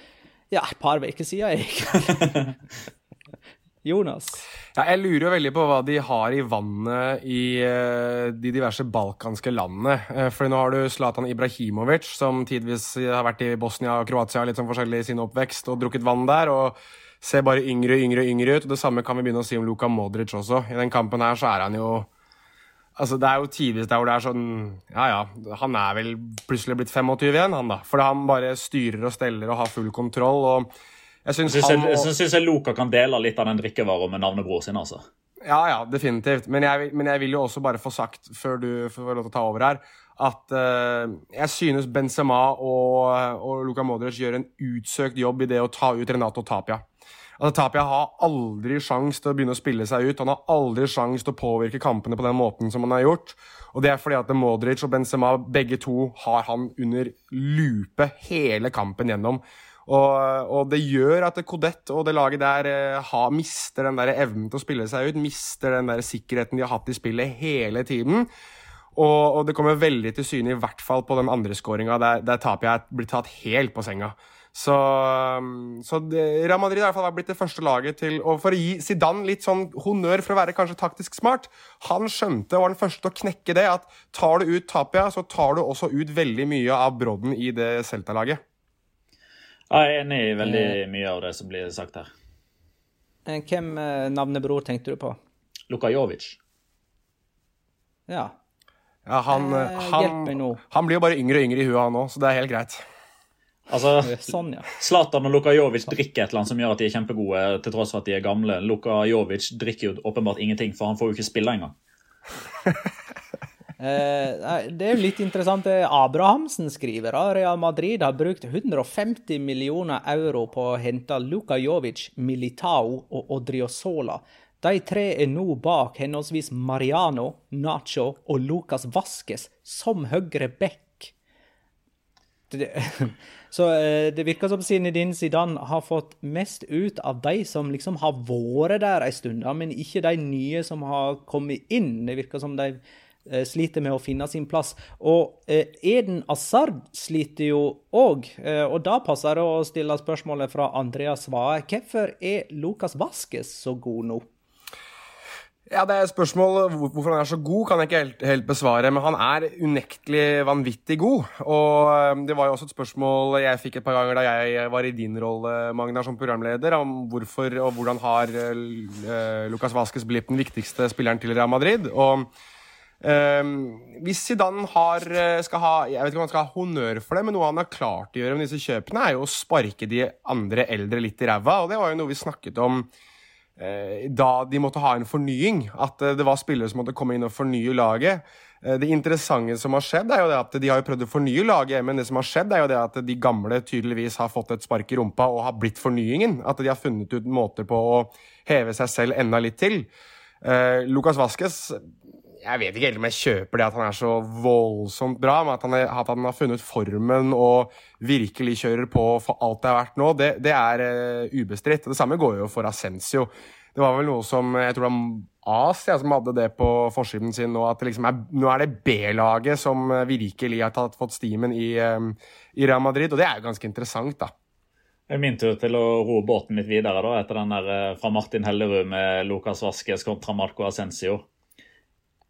ja, et par uker siden, egentlig. [LAUGHS] Jonas? Ja, jeg lurer jo veldig på hva de har i vannet i eh, de diverse balkanske landene. Uh, for nå har du Zlatan Ibrahimovic, som tidvis har vært i Bosnia og Kroatia litt sånn forskjellig i sin oppvekst og drukket vann der. og Ser bare yngre og yngre, yngre ut. og Det samme kan vi begynne å si om Luka Modric også. I den kampen her så er han jo Altså, Det er jo tidvis der hvor det er sånn Ja, ja, han er vel plutselig blitt 25 igjen, han da. Fordi han bare styrer og steller og har full kontroll. og jeg syns han og- jeg, synes jeg Luka kan dele litt av den drikkevaren med navnebror sin. altså. Ja, ja, definitivt. Men jeg, men jeg vil jo også bare få sagt, før du får lov til å ta over her, at uh, jeg synes Benzema og, og Luka Modric gjør en utsøkt jobb i det å ta ut Renato Tapia. Altså, Tapia har aldri sjans til å begynne å spille seg ut. Han har aldri sjans til å påvirke kampene på den måten som han har gjort. Og det er fordi at Modric og Benzema begge to har han under lupe hele kampen gjennom. Og, og det gjør at Kodett og det laget der ha, mister den der evnen til å spille seg ut. Mister den der sikkerheten de har hatt i spillet hele tiden. Og, og det kommer veldig til syne, i hvert fall på den andre skåringa, der, der Tapia blitt tatt helt på senga. Så, så Real Madrid har i hvert fall blitt det første laget til Og for å gi Zidane litt sånn honnør for å være kanskje taktisk smart Han skjønte og var den første til å knekke det, at tar du ut Tapia, så tar du også ut veldig mye av brodden i det Celta-laget. Jeg er enig i veldig mye av det som blir sagt her. Eh, Hvem eh, navnebror tenkte du på? Lukajovic. Ja. Ja, han, Eh, han, han blir jo bare yngre og yngre i huet, han òg, så det er helt greit. Altså, Sånn, ja. Zlatan og Lukajovic drikker et eller annet som gjør at de er kjempegode, til tross for at de er gamle. Lukajovic drikker jo åpenbart ingenting, for han får jo ikke spille engang. [LAUGHS] Eh, det er jo litt interessant det Abrahamsen skriver. da. Real Madrid har brukt 150 millioner euro på å hente Luka Jovic, Militao og Odriozola. De tre er nå bak henholdsvis Mariano, Nacho og Lucas Vasques som høyre back. [LAUGHS] Så eh, det virker som Zinedine Zidane har fått mest ut av de som liksom har vært der en stund, men ikke de nye som har kommet inn. Det virker som de eh, sliter med å finne sin plass. Og eh, Eden Azard sliter jo òg, eh, og da passer det å stille spørsmålet fra Andreas Svae. Hvorfor er Lukas Vaskes så god nå? Ja, det er et spørsmål hvorfor han er så god, kan jeg ikke helt, helt besvare. Men han er unektelig vanvittig god. Og eh, det var jo også et spørsmål jeg fikk et par ganger da jeg var i din rolle, Magnar, som programleder, om hvorfor og hvordan har Lucas Vasques blitt den viktigste spilleren til Real Madrid. Og eh, hvis Zidane har, eh, skal ha Jeg vet ikke om han skal ha honnør for det, men noe han har klart å gjøre med disse kjøpene, er jo å sparke de andre eldre litt i ræva. Og det var jo noe vi snakket om eh, da de måtte ha en fornying. At eh, det var spillere som måtte komme inn og fornye laget. Det interessante som har skjedd, er jo det at de har jo prøvd å fornye laget, men det som har skjedd, er jo det at de gamle tydeligvis har fått et spark i rumpa og har blitt fornyingen. At de har funnet ut måter på å heve seg selv enda litt til. Eh, Lucas Vasques jeg vet ikke helt om jeg kjøper det at han er så voldsomt bra, men at han, er, at han har funnet formen og virkelig kjører på for alt det er verdt nå, det, det er uh, ubestridt. Det samme går jo for Ascencio. Det var vel noe som jeg tror det var Asia som hadde det på forsiden sin nå, at liksom er, nå er det B-laget som eh, virkelig har tatt, fått stimen i, eh, i Real Madrid, og det er jo ganske interessant, da. Det er min tur til å roe båten litt videre da, etter den der eh, fra Martin Hellerud med Lucas Vasques kontra Marco Ascencio.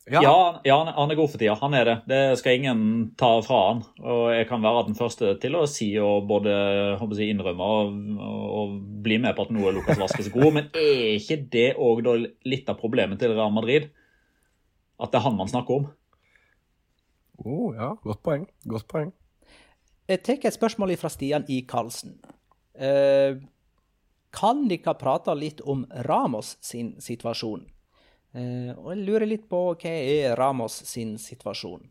Ja, ja han, han er god for tida. Han er det. Det skal ingen ta fra han. Og jeg kan være den første til å si og både håper jeg, innrømme og, og, og bli med på at nå er Lucas Vasques god. Men er ikke det òg litt av problemet til Real Madrid? at det er han man snakker om. Oh, ja, godt poeng. Godt poeng. Jeg tar et spørsmål fra Stian I. Karlsen. Eh, kan dere prate litt om Ramos sin situasjon? Eh, og jeg lurer litt på hva er Ramos sin situasjon?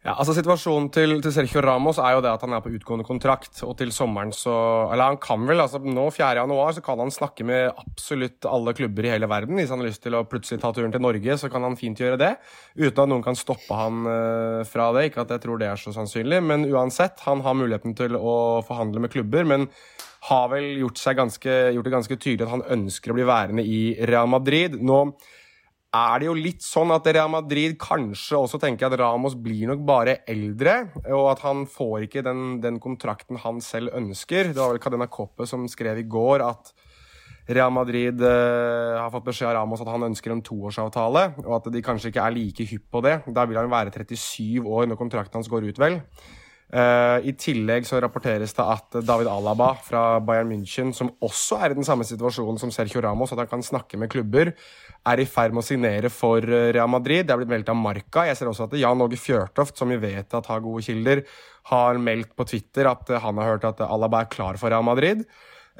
Ja, altså Situasjonen til, til, Sergio Ramos er jo det at han er på utgående kontrakt. Og til sommeren så Eller han kan vel, altså nå 4. januar så kan han snakke med absolutt alle klubber i hele verden. Hvis han har lyst til å plutselig ta turen til Norge, så kan han fint gjøre det. Uten at noen kan stoppe han uh, fra det. Ikke at jeg tror det er så sannsynlig, men uansett. Han har muligheten til å forhandle med klubber, men har vel gjort, ganske, gjort det ganske tydelig at han ønsker å bli værende i Real Madrid. Nå er det jo litt sånn at Real Madrid kanskje også tenker at Ramos blir nok bare eldre, og at han får ikke den, den kontrakten han selv ønsker. Det var vel Cadena Coppe som skrev i går at Real Madrid eh, har fått beskjed av Ramos at han ønsker en toårsavtale, og at de kanskje ikke er like hypp på det. Da vil han være 37 år når kontrakten hans går ut, vel. Uh, I tillegg så rapporteres det at David Alaba fra Bayern München, som også er i den samme situasjonen som Sergio Ramos, at han kan snakke med klubber, er i ferd med å signere for eh, Real Madrid. Det er blitt meldt av Marca. Jeg ser også at Jan Åge Fjørtoft, som vi vet at har gode kilder, har meldt på Twitter at eh, han har hørt at Alaba er klar for Real Madrid.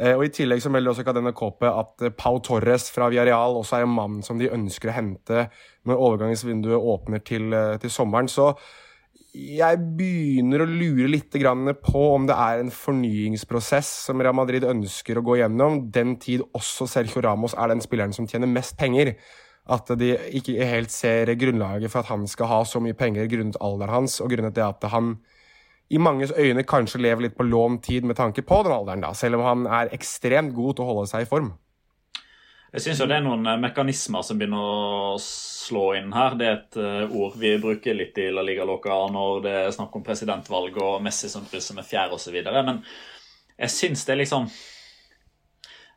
Eh, og I tillegg så melder også Cadena Cope at Pau Torres fra Villarreal også er en mann som de ønsker å hente når overgangsvinduet åpner til, til sommeren. Så jeg begynner å lure litt på om det er en fornyingsprosess som Real Madrid ønsker å gå gjennom. Den tid også Sergio Ramos er den spilleren som tjener mest penger. At de ikke helt ser grunnlaget for at han skal ha så mye penger grunnet alderen hans, og grunnet det at han i manges øyne kanskje lever litt på lånt tid med tanke på den alderen, da, selv om han er ekstremt god til å holde seg i form. Jeg syns det er noen eh, mekanismer som begynner å slå inn her. Det er et uh, ord vi bruker litt i La Liga Loca når det er snakk om presidentvalg og Messi som krysser med fjær osv. Men jeg syns det er liksom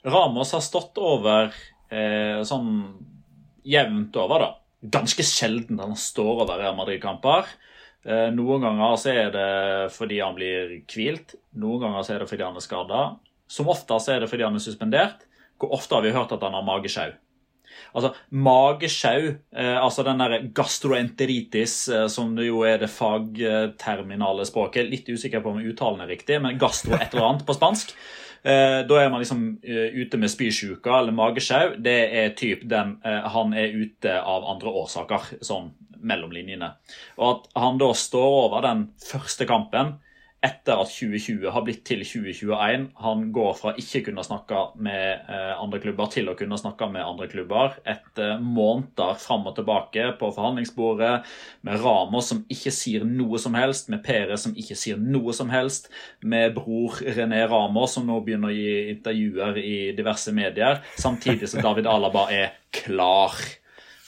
Ramos har stått over eh, sånn jevnt over, da. Ganske sjelden han står over Real Madrid-kamper. Eh, noen ganger så er det fordi han blir hvilt, noen ganger så er det fordi han er skada. Som oftest er det fordi han er suspendert. Hvor ofte har vi hørt at han har magesjau? Altså, Magesjau, eh, altså den der gastroenteritis, eh, som jo er det fagterminale språket Litt usikker på om uttalen er riktig, men gastro et eller annet på spansk. Eh, da er man liksom ute med spysjuka eller magesjau. Det er typ den han er ute av andre årsaker, sånn mellom linjene. Og at han da står over den første kampen etter at 2020 har blitt til 2021. Han går fra ikke kunne snakke med eh, andre klubber til å kunne snakke med andre klubber. Etter måneder fram og tilbake på forhandlingsbordet, med Ramos som ikke sier noe som helst, med Perez som ikke sier noe som helst, med bror René Ramos som nå begynner å gi intervjuer i diverse medier, samtidig som David Alaba er klar.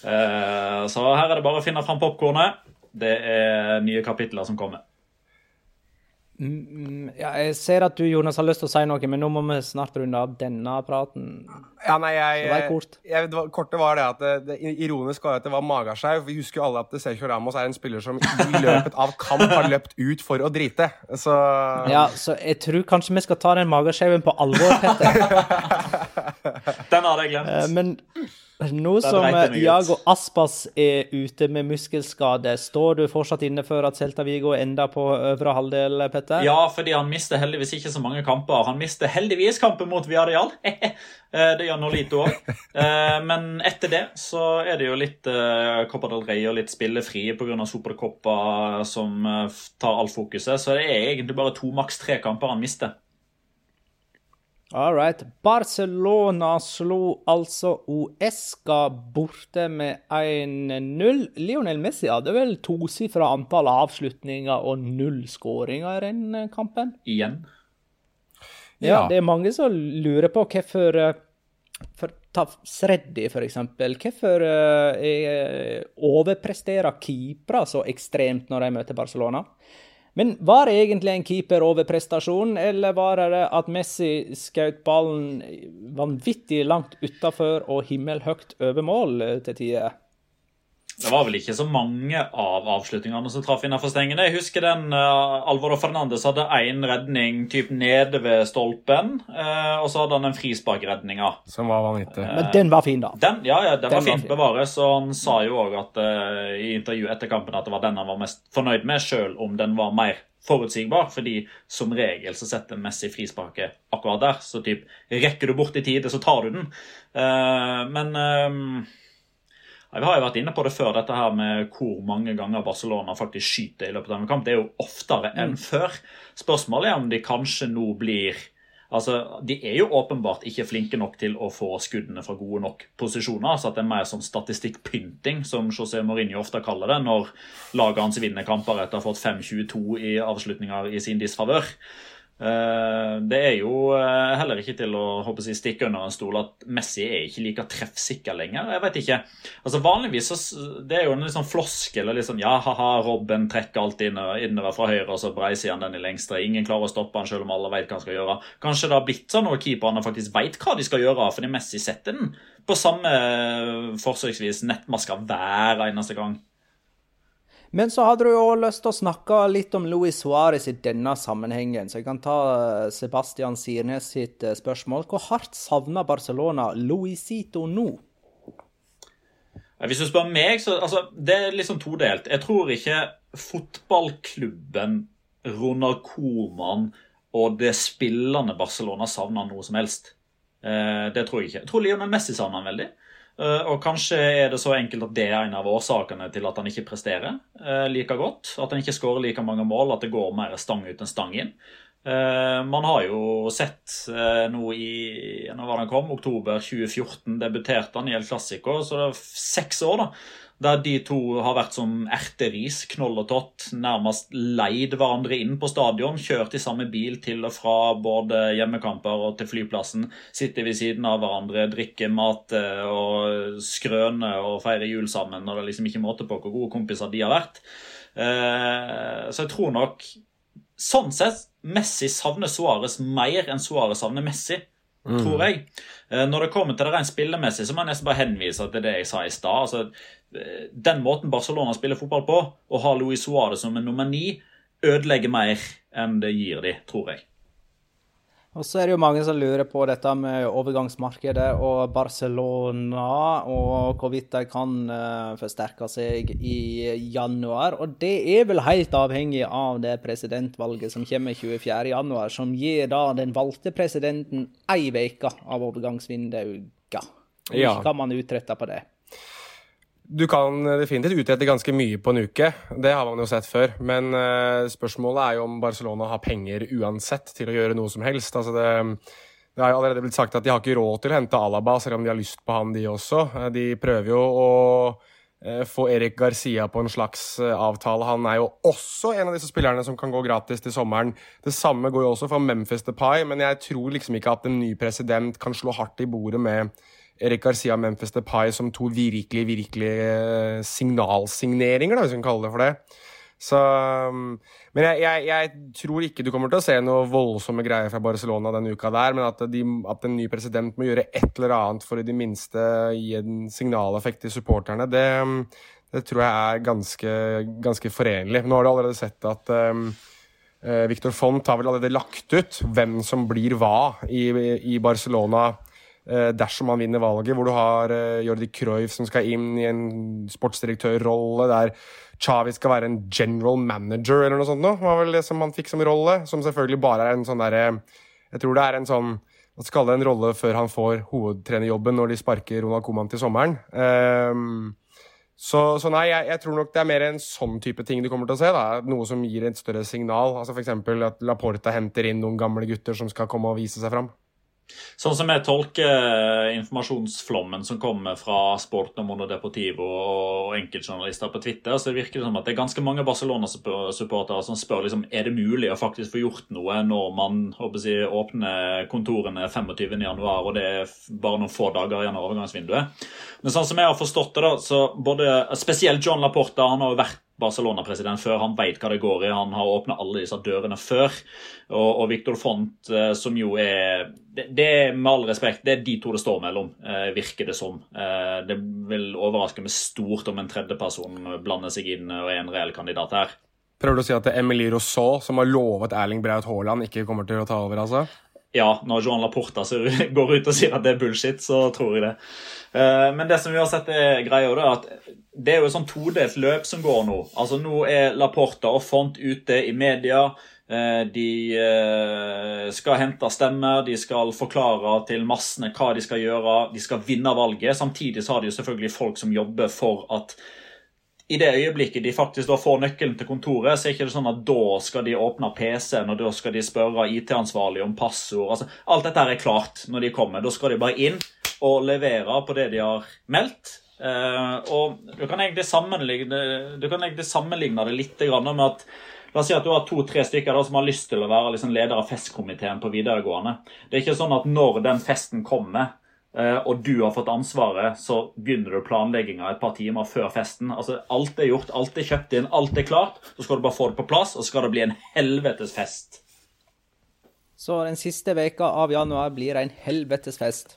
Eh, så her er det bare å finne fram popkornet. Det er nye kapitler som kommer. Mm, ja, jeg ser at du Jonas, har lyst til å si noe, men nå må vi snart runde av denne praten. Ja, nei, jeg, det kort. Jeg, det var, kortet var det at det, det ironisk var at det var magesjau. Vi husker jo alle at Sergio Ramos er en spiller som i løpet av kamp har løpt ut for å drite. Så Ja, så jeg tror kanskje vi skal ta den magesjauen på alvor, Petter. [LAUGHS] den hadde jeg glemt. Eh, men nå som Jago Aspas er ute med muskelskade, står du fortsatt inne for at Celta Vigo ender på øvre halvdel, Petter? Ja, fordi han mister heldigvis ikke så mange kamper. Han mister heldigvis kampen mot Viadial. [LAUGHS] Eh, det gjør Nolito òg. Eh, men etter det så er det jo litt eh, Copa del Rey og litt spillefri pga. Supercoppa som tar alt fokuset. Så det er egentlig bare to, maks tre kamper han mister. All right. Barcelona slo altså Uesca borte med 1-0. Lionel Messi hadde vel tosifra antall avslutninger og null skåringer i den eh, kampen? Igjen. Ja, det er mange som lurer på hvorfor eh, for, Ta Sreddy, for eksempel. Hvorfor uh, overpresterer keepere så ekstremt når de møter Barcelona? Men var det egentlig en keeper-overprestasjon, eller var det at Messi skjøt ballen vanvittig langt utafor og himmelhøyt over mål til tider? Det var vel ikke så mange av avslutningene som traff innenfor stengene. Jeg husker den uh, Alvaro Fernandes hadde én redning typ nede ved stolpen. Uh, og så hadde han en frisparkredninga. Som var vanvittig. Uh, Men den var fin, da. Den, ja, ja, den, den var fint fin. bevares. Og han sa jo òg uh, i intervjuet etter kampen at det var den han var mest fornøyd med, sjøl om den var mer forutsigbar. Fordi som regel så setter Messi frisparket akkurat der. Så typ rekker du bort i tide, så tar du den. men vi har jo vært inne på det før, dette her med hvor mange ganger Barcelona faktisk skyter i løpet av en kamp. Det er jo oftere enn mm. før. Spørsmålet er om de kanskje nå blir Altså, De er jo åpenbart ikke flinke nok til å få skuddene fra gode nok posisjoner. så at Det er mer sånn statistikkpynting, som José Mourinho ofte kaller det, når laget hans vinner kamper etter å ha fått 5-22 i avslutninger i sin disfavør. Eh, det er jo eh, heller ikke til å håper jeg, stikke under en stol at Messi er ikke like treffsikker lenger. Jeg vet ikke. Altså Vanligvis så, det er jo en litt sånn floskel. Litt sånn, ja, ha-ha, Robben trekker alltid innover fra høyre, og så breiser han den i lengste. Ingen klarer å stoppe han selv om alle vet hva han skal gjøre. Kanskje det har blitt sånn at keeperne faktisk vet hva de skal gjøre, fordi Messi setter den på samme forsøksvis nettmasker hver eneste gang. Men så hadde du jo lyst til å snakke litt om Luis Suárez i denne sammenhengen. Så jeg kan ta eh, Sebastian Sirnes sitt eh, spørsmål. Hvor hardt savner Barcelona Luisito nå? Hvis du spør meg, så altså, det er liksom todelt. Jeg tror ikke fotballklubben Ronald Koman og det spillende Barcelona savner noe som helst. Eh, det tror jeg ikke. Jeg tror Lionel Messi savner han veldig. Eh, og kanskje er det så enkelt at det er en av årsakene til at han ikke presterer eh, like godt. At han ikke skårer like mange mål, at det går mer stang ut enn stang inn. Eh, man har jo sett nå i når var det han kom, oktober 2014 debuterte han i El Clásico, så det er seks år, da. Der de to har vært som erteris, knoll og tott, nærmest leid hverandre inn på stadion. Kjørt i samme bil til og fra både hjemmekamper og til flyplassen. Sitter ved siden av hverandre, drikker mat eh, og skrøner og feirer jul sammen. Og det er liksom ikke måte på hvor gode kompiser de har vært. Eh, så jeg tror nok Sånn sett, Messi savner Suárez mer enn Suárez savner Messi mm. tror jeg. Eh, når det kommer til det rent spillemessig, så må jeg nesten bare henvise til det jeg sa i stad. Altså, eh, den måten Barcelona spiller fotball på, å ha Luis Suárez som en nummer ni, ødelegger mer enn det gir de, tror jeg. Og så er det jo mange som lurer på dette med overgangsmarkedet og Barcelona, og hvorvidt de kan uh, forsterke seg i januar. Og det er vel helt avhengig av det presidentvalget som kommer 24.1, som gir da den valgte presidenten ei uke av overgangsvinduet. Ja. kan man utrette på det? Du kan definitivt utrette ganske mye på en uke, det har man jo sett før. Men uh, spørsmålet er jo om Barcelona har penger uansett til å gjøre noe som helst. Altså det, det har jo allerede blitt sagt at de har ikke råd til å hente Alaba, selv om de har lyst på han, de også. Eh, de prøver jo å uh, få Erik Garcia på en slags avtale. Han er jo også en av disse spillerne som kan gå gratis til sommeren. Det samme går jo også for Memphis Depay, men jeg tror liksom ikke at en ny president kan slå hardt i bordet med Erik Garcia Memphis Depay som to virkelig, virkelig eh, signalsigneringer, da, hvis vi kan kalle det for det. Så, um, men jeg, jeg, jeg, tror ikke du kommer til å se noe voldsomme greier fra Barcelona denne uka der, men at, de, at en ny president må gjøre et eller annet for i det minste gi en signaleffekt til supporterne, det, um, det tror jeg er ganske, ganske, forenlig. Nå har du allerede sett at um, Victor Font har vel allerede lagt ut hvem som blir hva i, i Barcelona dersom han vinner valget, hvor du har eh, Jordi Cruyff som skal inn i en sportsdirektørrolle, der Chavi skal være en general manager eller noe sånt noe, var vel det som han fikk som rolle. Som selvfølgelig bare er en sånn derre Jeg tror det er en sånn Hva skal det en rolle før han får hovedtrenerjobben når de sparker Ronald Coman til sommeren. Um, så, så, nei, jeg, jeg, tror nok det er mer en sånn type ting du kommer til å se. da, Noe som gir et større signal. altså F.eks. at Laporta henter inn noen gamle gutter som skal komme og vise seg fram. Sånn som jeg tolker informasjonsflommen som kommer fra Sport Mono Deportivo og enkeltjournalister på Twitter, så virker det som at det er ganske mange Barcelona-supportere som spør liksom, er det mulig å faktisk få gjort noe når man jeg, åpner kontorene 25.1, og det er bare noen få dager igjen av overgangsvinduet. Men sånn som jeg har forstått det, da, så både spesielt John Laporta han har jo vært Barcelona-president før. Han vet hva det går i. Han har åpna alle disse dørene før. Og, og Victor Font, eh, som jo er det, det med all respekt, det er de to det står mellom, eh, virker det som. Eh, det vil overraske meg stort om en tredjeperson blander seg inn og er en reell kandidat her. Prøver du å si at det er Emilie Rousseau, som har lovet Erling Braut Haaland, ikke kommer til å ta over, altså? Ja, når Johan Laporta [LAUGHS] går ut og sier at det er bullshit, så tror jeg det. Men det som vi har sett er greia, er at det er jo et sånn todelt løp som går nå. Altså Nå er Laporta og Font ute i media. Eh, de eh, skal hente stemmer, de skal forklare til massene hva de skal gjøre. De skal vinne valget. Samtidig så har de jo selvfølgelig folk som jobber for at i det øyeblikket de faktisk da får nøkkelen til kontoret, så er det ikke sånn at da skal de åpne PC-en og da skal de spørre IT-ansvarlig om passord. Altså, alt dette er klart når de kommer. Da skal de bare inn og levere på det de har meldt. Uh, og du kan egentlig sammenligne, kan egentlig sammenligne det litt med at La oss si at du har to-tre stykker da, som har lyst til å være liksom leder av festkomiteen på videregående. Det er ikke sånn at når den festen kommer, og du har fått ansvaret, så begynner du planlegginga et par timer før festen. Altså, Alt er gjort, alt er kjøpt inn, alt er klart. Så skal du bare få det på plass, og så skal det bli en helvetes fest. Så den siste veka av januar blir en helvetes fest.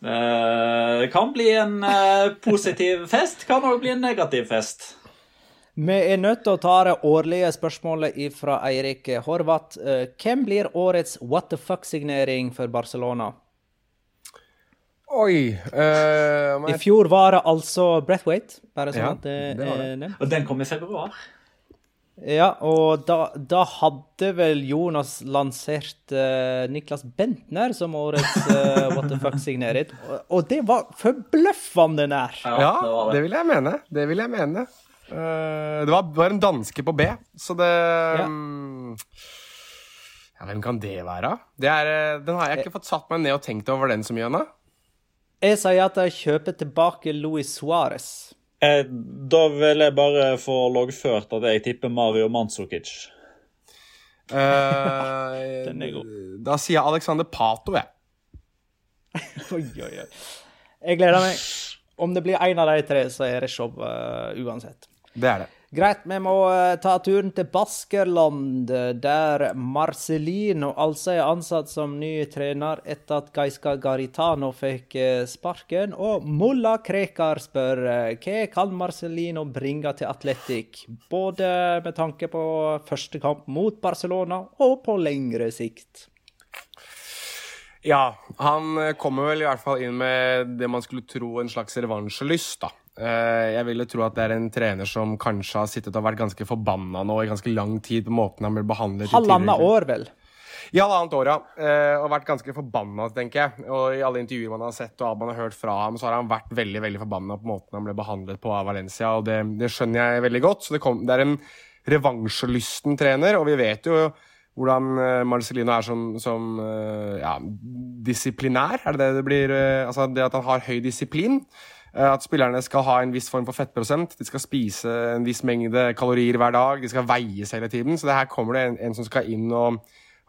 Det kan bli en eh, positiv fest, kan òg bli en negativ fest. Vi er nødt til å ta det årlige spørsmålet fra Eirik Horvath. Eh, hvem blir årets what the fuck-signering for Barcelona? Oi uh, I fjor var det altså Breathwaite. Bare sånn ja, at det, det er det. Og den kom i februar. Ja, og da, da, hadde vel Jonas lansert uh, Niklas Bentner som årets uh, What the fuck-signering. Og, og, det var forbløffende nær. Ja, det, det. det, vil jeg mene. Det vil jeg mene. Uh, det var, var, en danske på B, så det ja. Um, ja, Hvem kan det være? Det er, den har jeg ikke fått satt meg ned og tenkt over den så mye ennå. Jeg sier at jeg kjøper tilbake Luis Suárez. Eh, da vil jeg bare få loggført at jeg tipper Mario Mansukic. Eh, [LAUGHS] Den er god. Da sier jeg Alexander Pato, jeg. [LAUGHS] oi, oi, oi. Jeg gleder meg. Om det blir én av de tre, så er det show uh, uansett. Det er det. Greit, vi må uh, ta turen til Baskerland, der Marcelino altså er ansatt som ny trener etter at Gaiska Garitano fikk uh, sparken. Og Mulla Krekar spør uh, hva kan Marcelino bringe til Atletic? Både med tanke på første kamp mot Barcelona og på lengre sikt. Ja, han kommer vel i hvert fall inn med det man skulle tro en slags revansjelyst, da. Eh, vil jo tro at det er en trener som kanskje har sittet og vært ganske forbanna nå i ganske lang tid på måten han ble behandlet Halvannet år, vel? I halvannet år, ja. Eh, og vært ganske forbanna, tenker jeg. Og i alle intervjuer man har sett og alt man har hørt fra ham, så har han vært veldig veldig forbanna på måten han ble behandlet på av Valencia, og det, det skjønner jeg veldig godt. Så det, kom, det er en revansjelysten trener, og vi vet jo hvordan Marcelino Marcellino er som, som ja, disiplinær. Er det det det blir? Altså det at han har høy disiplin. Eh, at spillerne skal ha en viss form for fettprosent. De skal spise en viss mengde kalorier hver dag. De skal veies hele tiden. Så det her kommer det en, en som skal inn og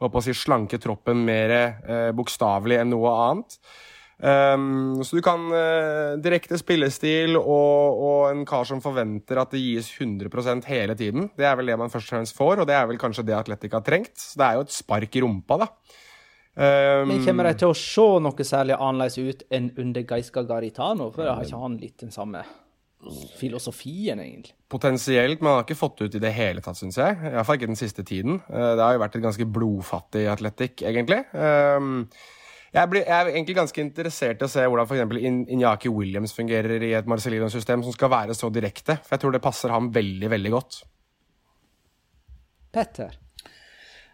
å si, slanke troppen mer eh, bokstavelig enn noe annet. Um, så du kan uh, direkte spillestil og, og, en kar som forventer at det gis 100% hele tiden. Det er vel det man først og fremst får, og det er vel kanskje det Atletic har trengt. Så det er jo et spark i rumpa, da. Um, Men kommer de til å se noe særlig annerledes ut enn under Gaiska Garitano? For har ikke han litt den samme filosofien, egentlig? Potensielt, men han har ikke fått ut i det hele tatt, syns jeg. Iallfall ikke den siste tiden. Eh, det har jo vært et ganske blodfattig atletikk, egentlig. Um, jeg, blir, jeg, er egentlig ganske interessert i å se hvordan f.eks. Inyaki Williams fungerer i et Marcellino-system som skal være så direkte. For jeg tror det passer ham veldig, veldig godt. Petter?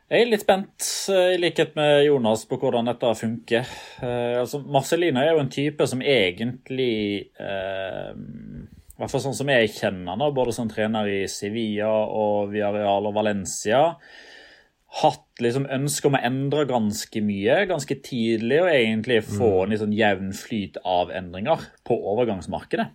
Jeg er litt spent, eh, i likhet med Jonas, på hvordan dette funker. Eh, altså, Marcelina er jo en type som egentlig eh, I hvert fall sånn som jeg kjenner han, både som trener i Sevilla og Villarreal og Valencia, hatt liksom ønske om å endre ganske mye ganske tidlig, og egentlig få mm. en litt sånn jevn flyt av endringer på overgangsmarkedet.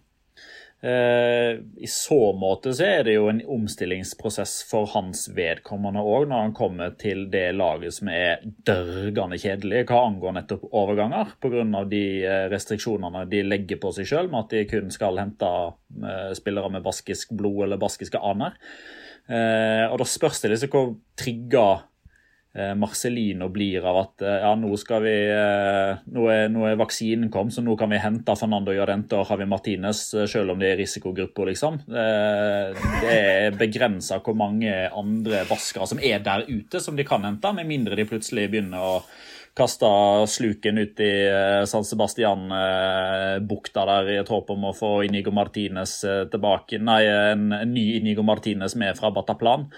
Eh, I så måte så er det jo en omstillingsprosess for hans vedkommende òg, når han kommer til det laget som er dørgende kjedelig hva angår nettopp overganger, pga. de eh, restriksjonene de legger på seg sjøl, med at de kun skal hente eh, spillere med baskisk blod eller baskiske aner. Og da spørs det liksom hvor trigga Marcelino blir av at eh, ja, nå skal vi eh, nå er, nå er, vaksinen kommet, så nå kan vi hente Fernando Llorente og Javi Martinez selv om det er risikogrupper, liksom. Det er begrensa hvor mange andre vaskere som er der ute som de kan hente, med mindre de plutselig begynner å kaste sluken ut i San Sebastian-bukta der i et håp om å få Inigo Martinez tilbake. Nei, en ny Inigo Martinez med fra Bataplan.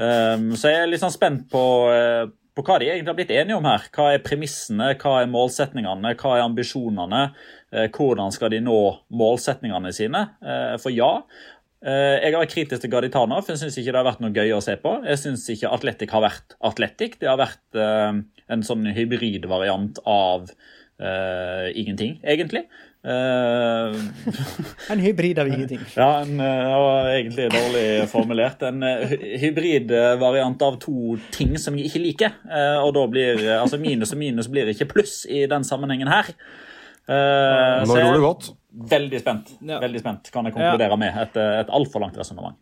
Um, så jeg er litt sånn spent på, uh, på, hva de egentlig har blitt enige om her. Hva er premissene, hva er målsetningene, hva er ambisjonene? Uh, hvordan skal de nå målsetningene sine? Uh, for ja, jeg har vært kritisk til Gaditana, for jeg syns ikke det har vært noe gøy å se på. Jeg syns ikke Atletic har vært Atletic. Det har vært en sånn hybridvariant av ingenting, egentlig. Uh, [LAUGHS] en hybrid av ingenting. Ja, en, uh, det var egentlig dårlig formulert. En uh, hybridvariant av to ting som jeg ikke liker. Uh, og da blir altså minus og minus blir ikke pluss i den sammenhengen her. Nå gjorde du godt. Veldig spent. Ja. Veldig spent, kan jeg konkludere ja. med. Et, et altfor langt resonnement.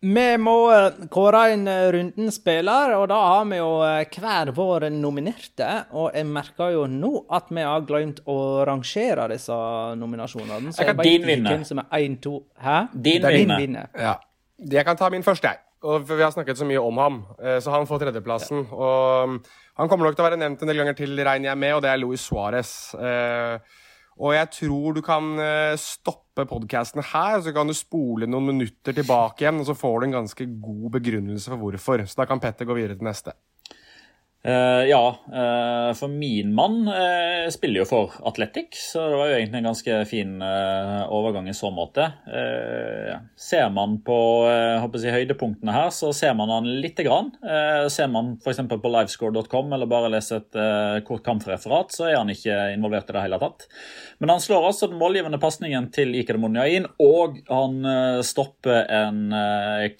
Vi må eh, kåre en eh, rundens spiller, og da har vi jo eh, hver vår nominerte. Og jeg merker jo nå at vi har glemt å rangere disse nominasjonene. Så jeg kan din vinne. Hvem som er 1, 2 Hæ? Din vinne. Ja. Jeg kan ta min første, jeg. Og Vi har snakket så mye om ham, så han får tredjeplassen. Og mm, han kommer nok til å være nevnt en del ganger til, regner jeg med, og det er Luis Suárez. Og jeg tror du kan eh, stoppe podkasten her, så kan du spole noen minutter tilbake igjen, og så får du en ganske god begrunnelse for hvorfor. Så da kan Petter gå videre til neste. Uh, ja, uh, for min mann uh, spiller jo for Atletic, så det var jo egentlig en ganske fin overgang i så måte. ser man på jeg, høydepunktene her, så ser man han lite grann. ser man f.eks. på livescore.com eller bare leser et kort kampreferat, så er han ikke involvert i det hele tatt. Men han slår altså den målgivende pasningen til Iker Monjain, og han stopper en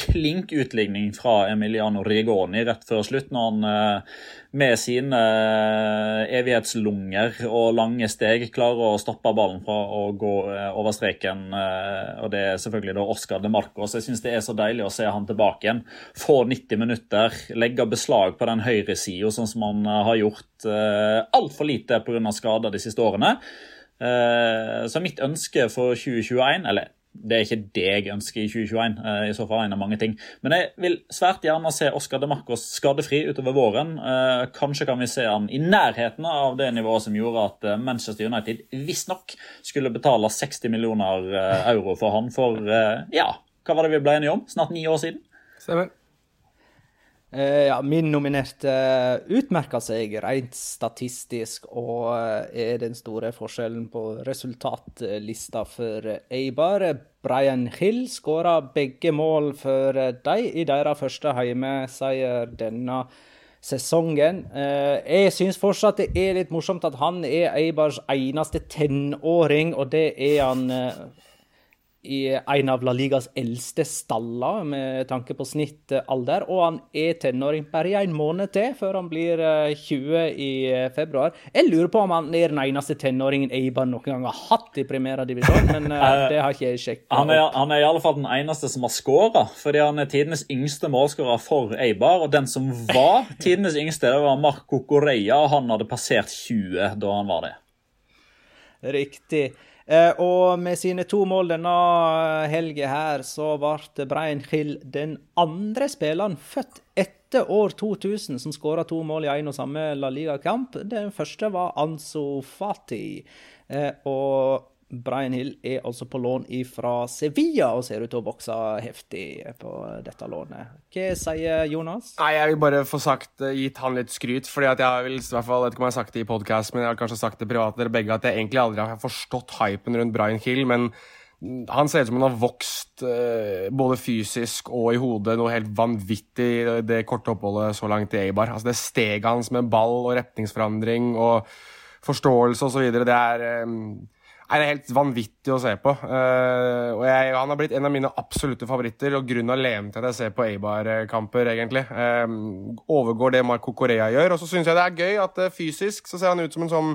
klink utligning fra Emiliano Rigoni rett før slutt, når han med sine eh, evighetslunger og lange steg klarer å stoppe ballen fra å gå eh, over streken. Eh, og det er selvfølgelig da Oscar de Marcos. Jeg syns det er så deilig å se han tilbake igjen. Få 90 minutter, legge beslag på den høyresida, sånn som han har gjort altfor lite pga. skader de siste årene. Så mitt ønske for 2021, eller det er ikke det jeg ønsker i 2021. Eh, i så fall en av mange ting. Men jeg vil svært gjerne se Oscar de Marcos skadefri utover våren. Eh, kanskje kan vi se han i nærheten av det nivået som gjorde at eh, Manchester United visstnok skulle betale 60 millioner euro for han for ja, hva var det vi ble enige om? Snart ni år siden? Stemmer. Uh, ja, min nominerte uh, utmerker seg rent statistisk og uh, er den store forskjellen på resultatlista for Eibar. Brian Hill skåra begge mål for dem i deres første heimeseier denne sesongen. jeg syns fortsatt det er litt morsomt at han er Eibars eneste tenåring, og det er han i en av La Ligas eldste staller med tanke på snittalder. Og han er tenåring bare i en måned til, før han blir 20 eh, i eh, februar. Jeg lurer på om han er den eneste tenåringen Eibar noen gang har hatt i primærdivisjon, men uh, [LAUGHS] det har ikke jeg sjekket. Han er, han er i alle fall den eneste som har skåra, fordi han er tidenes yngste målskårer for Eibar. Og den som var [LAUGHS] tidenes yngste, det var Marco Correia, og han hadde passert 20 da han var det. Riktig. Eh, og med sine to mål denne helga her, så ble Brian Hill den andre spilleren født etter år 2000 som skåra to mål i én og samme La Liga-kamp. Den første var Anso Fati. Eh, og Brian Hill er altså på lån fra Sevilla og ser ut til å vokse heftig på dette lånet. Hva sier Jonas? Nei, Jeg vil bare få sagt, eh, gitt han litt skryt. fordi at jeg vil, i hvert fall, vet ikke om jeg har sagt det i podkast, men jeg har kanskje sagt det privat dere begge, at jeg egentlig aldri har forstått hypen rundt Brian Hill. men han ser ut som han har vokst eh, både fysisk og i hodet noe helt vanvittig det korte oppholdet så langt i Eibar. Altså Det steget hans med ball og retningsforandring og forståelse osv., det er eh, er helt vanvittig å se på. Uh, og jeg, Han har blitt en av mine absolutte favoritter, og grunnen alene til at jeg ser på Eibar-kamper, egentlig. Uh, overgår det Marco Correa gjør. Og så syns jeg det er gøy at uh, fysisk så ser han ut som en sånn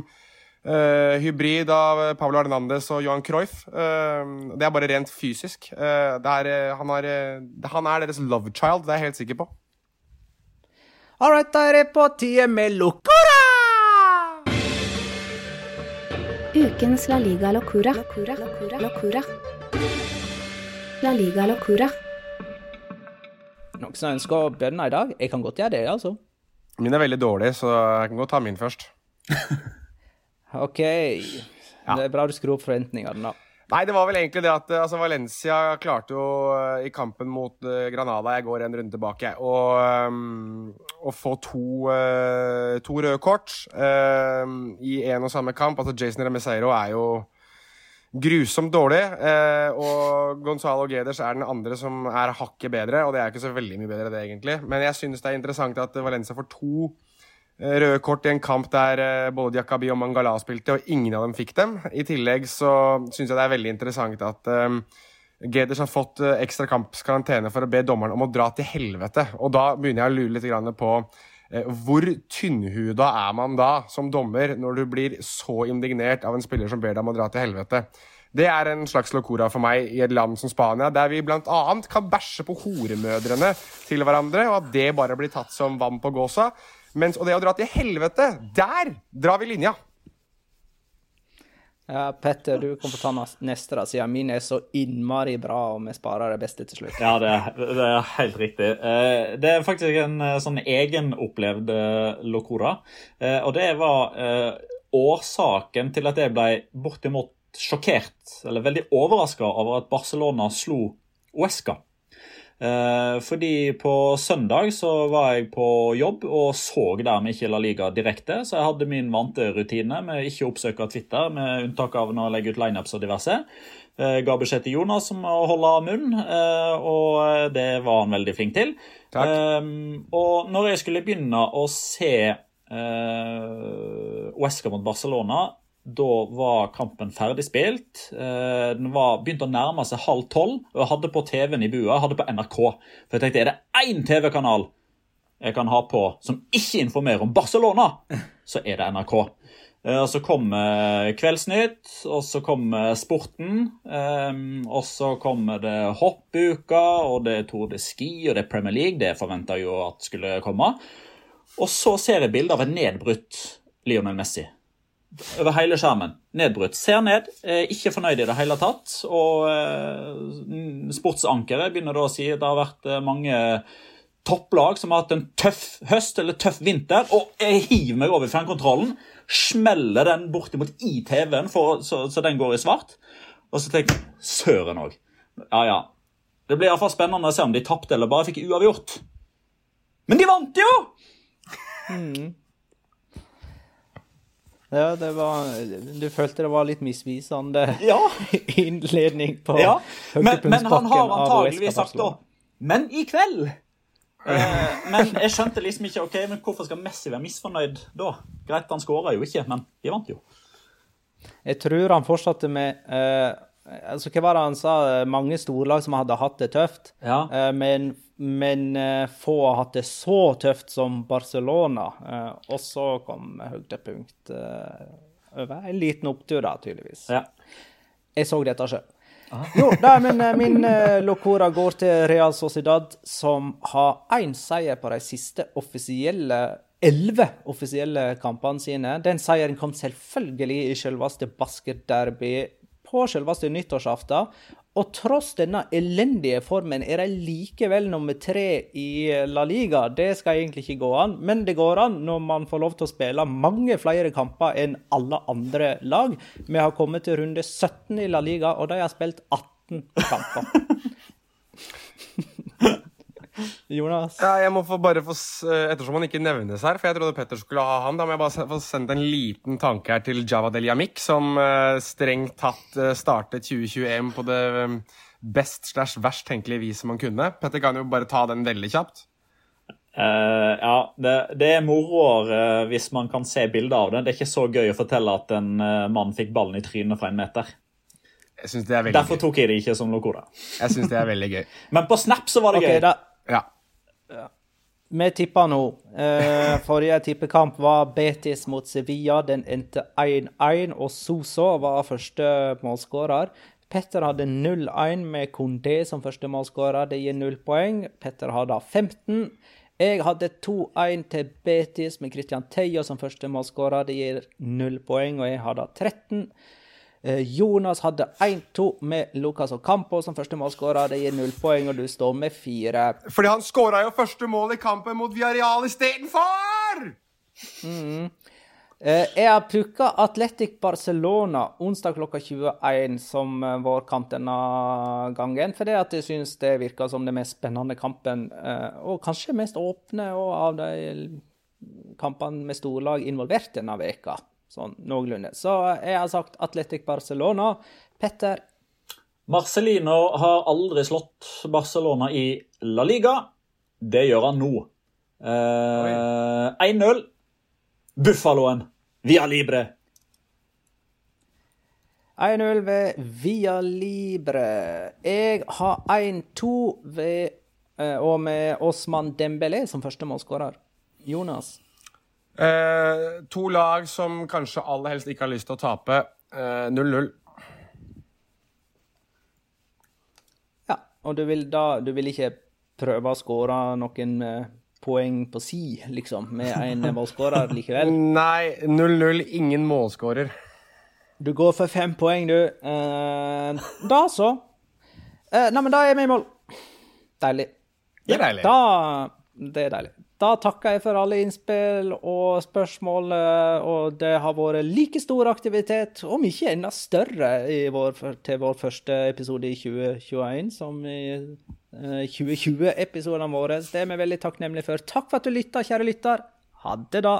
hybrid av Pablo Hernandez og Johan Cruyff. det er bare rent fysisk. Er, han, har, han, er deres love child, det er jeg helt sikker på. All right, da er det på tide med Locora! Ukens La Liga Locura. La Liga Locura. Noen som ønsker å begynne i dag? Jeg kan godt gjøre det, altså. Min er veldig dårlig, så jeg kan godt ta min først. [LAUGHS] OK. Det er bra du skrur opp forventningene, da. Nei, det var vel egentlig det at altså, Valencia klarte jo eh, i kampen mot uh, Granada Jeg går en runde tilbake. Um, å få to, to røde kort uh, i én og samme kamp Altså, Jason Remeseiro er jo grusomt dårlig. og Gonzalo Geders er den andre som er hakket bedre, og det er ikke så veldig mye bedre, det egentlig. Men jeg synes det er interessant at Valencia får to Eh, røde kort i en kamp der eh, både Jakabi og Mangala spilte, og ingen av dem fikk dem. I tillegg så syns jeg det er veldig interessant at um, Geders har fått ekstra kampskarantene for å be dommeren om å dra til helvete. Og da begynner jeg å lure litt på uh, hvor tynnhuda er man da som dommer når du blir så indignert av en spiller som ber deg om å dra til helvete? Det er en slags locora for meg i et land som Spania, der vi bl.a. kan bæsje på horemødrene til hverandre, og at det bare blir tatt som vann på gåsa. Mens, og det å dra til helvete, der drar vi linja. Ja, Petter, du kan få ta neste, da, siden min er så innmari bra, og vi sparer det beste til slutt. Ja, det er, det er helt riktig. Eh, det er faktisk en eh, sånn egenopplevd eh, locora. Og det var årsaken til at jeg ble bortimot sjokkert, eller veldig overraska over at Barcelona slo Uesca. Eh, fordi på søndag så var jeg på jobb og så dermed ikke La Liga direkte. Så jeg hadde min vante rutine med ikke å oppsøke Twitter, med unntak av når jeg legger ut lineups og diverse. Jeg eh, ga beskjed til Jonas om å holde munn, eh, og det var han veldig flink til. Takk. Og når jeg skulle begynne å se Uesca mot Barcelona da var kampen ferdig spilt. Eh, den var begynt å nærme seg halv tolv, og jeg hadde på TV-en i bua. Jeg hadde på NRK. For jeg tenkte, er det én TV-kanal jeg kan ha på som ikke informerer om Barcelona, så er det NRK. Eh, og Så kom Kveldsnytt, og så kom Sporten. Eh, og så kommer det hoppuka, og det er Tour de Ski, og det er Premier League. Det forventa jo at skulle komme. Og så ser jeg bilde av en nedbrutt Lionel Messi over hele skjermen. Nedbrutt. Ser ned, ikke fornøyd i det hele tatt. Og eh, sportsankeret begynner da å si at det har vært eh, mange topplag som har hatt en tøff høst eller tøff vinter, og jeg hiver meg over fjernkontrollen, smeller den bortimot i TV-en så, så, den går i svart, og så tenker jeg søren òg. Ja, ja. Det blir iallfall spennende å se om de tapte eller bare fikk uavgjort. Men de vant jo! Mm. Ja, det var Du følte det var litt misvisende ja. [LAUGHS] innledning på ja. men, men han har antageligvis sagt da Men i kveld! Eh, men jeg skjønte liksom ikke ok, men hvorfor skal Messi være misfornøyd da? Greit, han skåra jo ikke, men de vant jo. Jeg tror han fortsatte med eh, altså Hva var det han sa? Mange storlag som hadde hatt det tøft. Ja. Eh, men men uh, få har hatt det så tøft som Barcelona. Uh, og så kom høydepunkt over en liten opptur, da, tydeligvis. Ja. Jeg så dette sjøl. [LAUGHS] Jo, da, men min locora går til Real Sociedad, som har én seier på de siste offisielle elleve offisielle kampene sine. Den seieren kom selvfølgelig i selveste basketderby på selveste nyttårsaften. Og tross denne elendige formen er de likevel nummer tre i La Liga. Det skal egentlig ikke gå an, men det går an når man får lov til å spille mange flere kamper enn alle andre lag. Vi har kommet til runde 17 i La Liga, og de har spilt 18 kamper. [LAUGHS] Jonas? Ja, jeg må få bare få, eh, Ettersom han ikke nevnes her, for jeg trodde Petter skulle ha han, da må jeg bare få sendt en liten tanke her til Java Del Yamik, som uh, strengt tatt uh, startet 2021 på det best slash verst tenkelige viset man kunne. Petter kan jo bare ta den veldig kjapt. Uh, ja, det, det er moroer uh, hvis man kan se bilder av det. Det er ikke så gøy å fortelle at en uh, mann fikk ballen i trynet fra en meter. Jeg synes det er veldig Derfor tok jeg det ikke som Locora. Jeg syns det er veldig gøy. Men på Snap så var det okay, gøy. da, Vi tipper nå. Eh, forrige tippekamp var Betis mot Sevilla. Den endte 1-1, og Soso var første målskårer. Petter hadde 0-1 med Kondé som første målskårer. Det gir null poeng. Petter hadde 15. Jeg hadde 2-1 til Betis med Christian Teio som første målskårer. Det gir null poeng, og jeg hadde 13. Eh, Jonas hadde 1-2 med Lucas Ocampo som første målskårer. Det gir null poeng, og du står med fire. Fordi han skåra jo første mål i kampen mot Viareal istedenfor! Mm. jeg har pukka Atletic Barcelona onsdag klokka 21 som eh, vår kamp denne gangen. Fordi at jeg syns det virker som den mest spennende kampen, eh, og kanskje mest åpne og av de kampene med storlag involvert denne veka. Sånn noenlunde. Så jeg har sagt Atletic Barcelona. Petter, Marcelino har aldri slått Barcelona i La Liga. Det gjør han nå. Eh, 1-0. Buffaloen. Via Libre. 1-0 ved Via Libre. Jeg har 1-2 ved eh, Og med Osman Dembélé som første målskårer. Jonas. Eh, to lag som kanskje aller helst ikke har lyst til å tape. Eh, 0-0. Ja, og du vil da Du vil ikke prøve å skåre noen eh, poeng på si, liksom, med en [LAUGHS] målskårer likevel? Nei, 0-0. Ingen målskårer. Du går for fem poeng, du. Eh, da så. Eh, Nei, men da er vi i mål. Deilig. Det er deilig. Da Det er deilig. Da takker jeg for alle innspill og spørsmål, eh, og det har vært like stor aktivitet, om ikke enda større, vår, til vår første episode i 2021 som i eh, 2020-episodene våre. Det er vi veldig takknemlige for. Takk for at du lytta, kjære lytter. Ha det, da.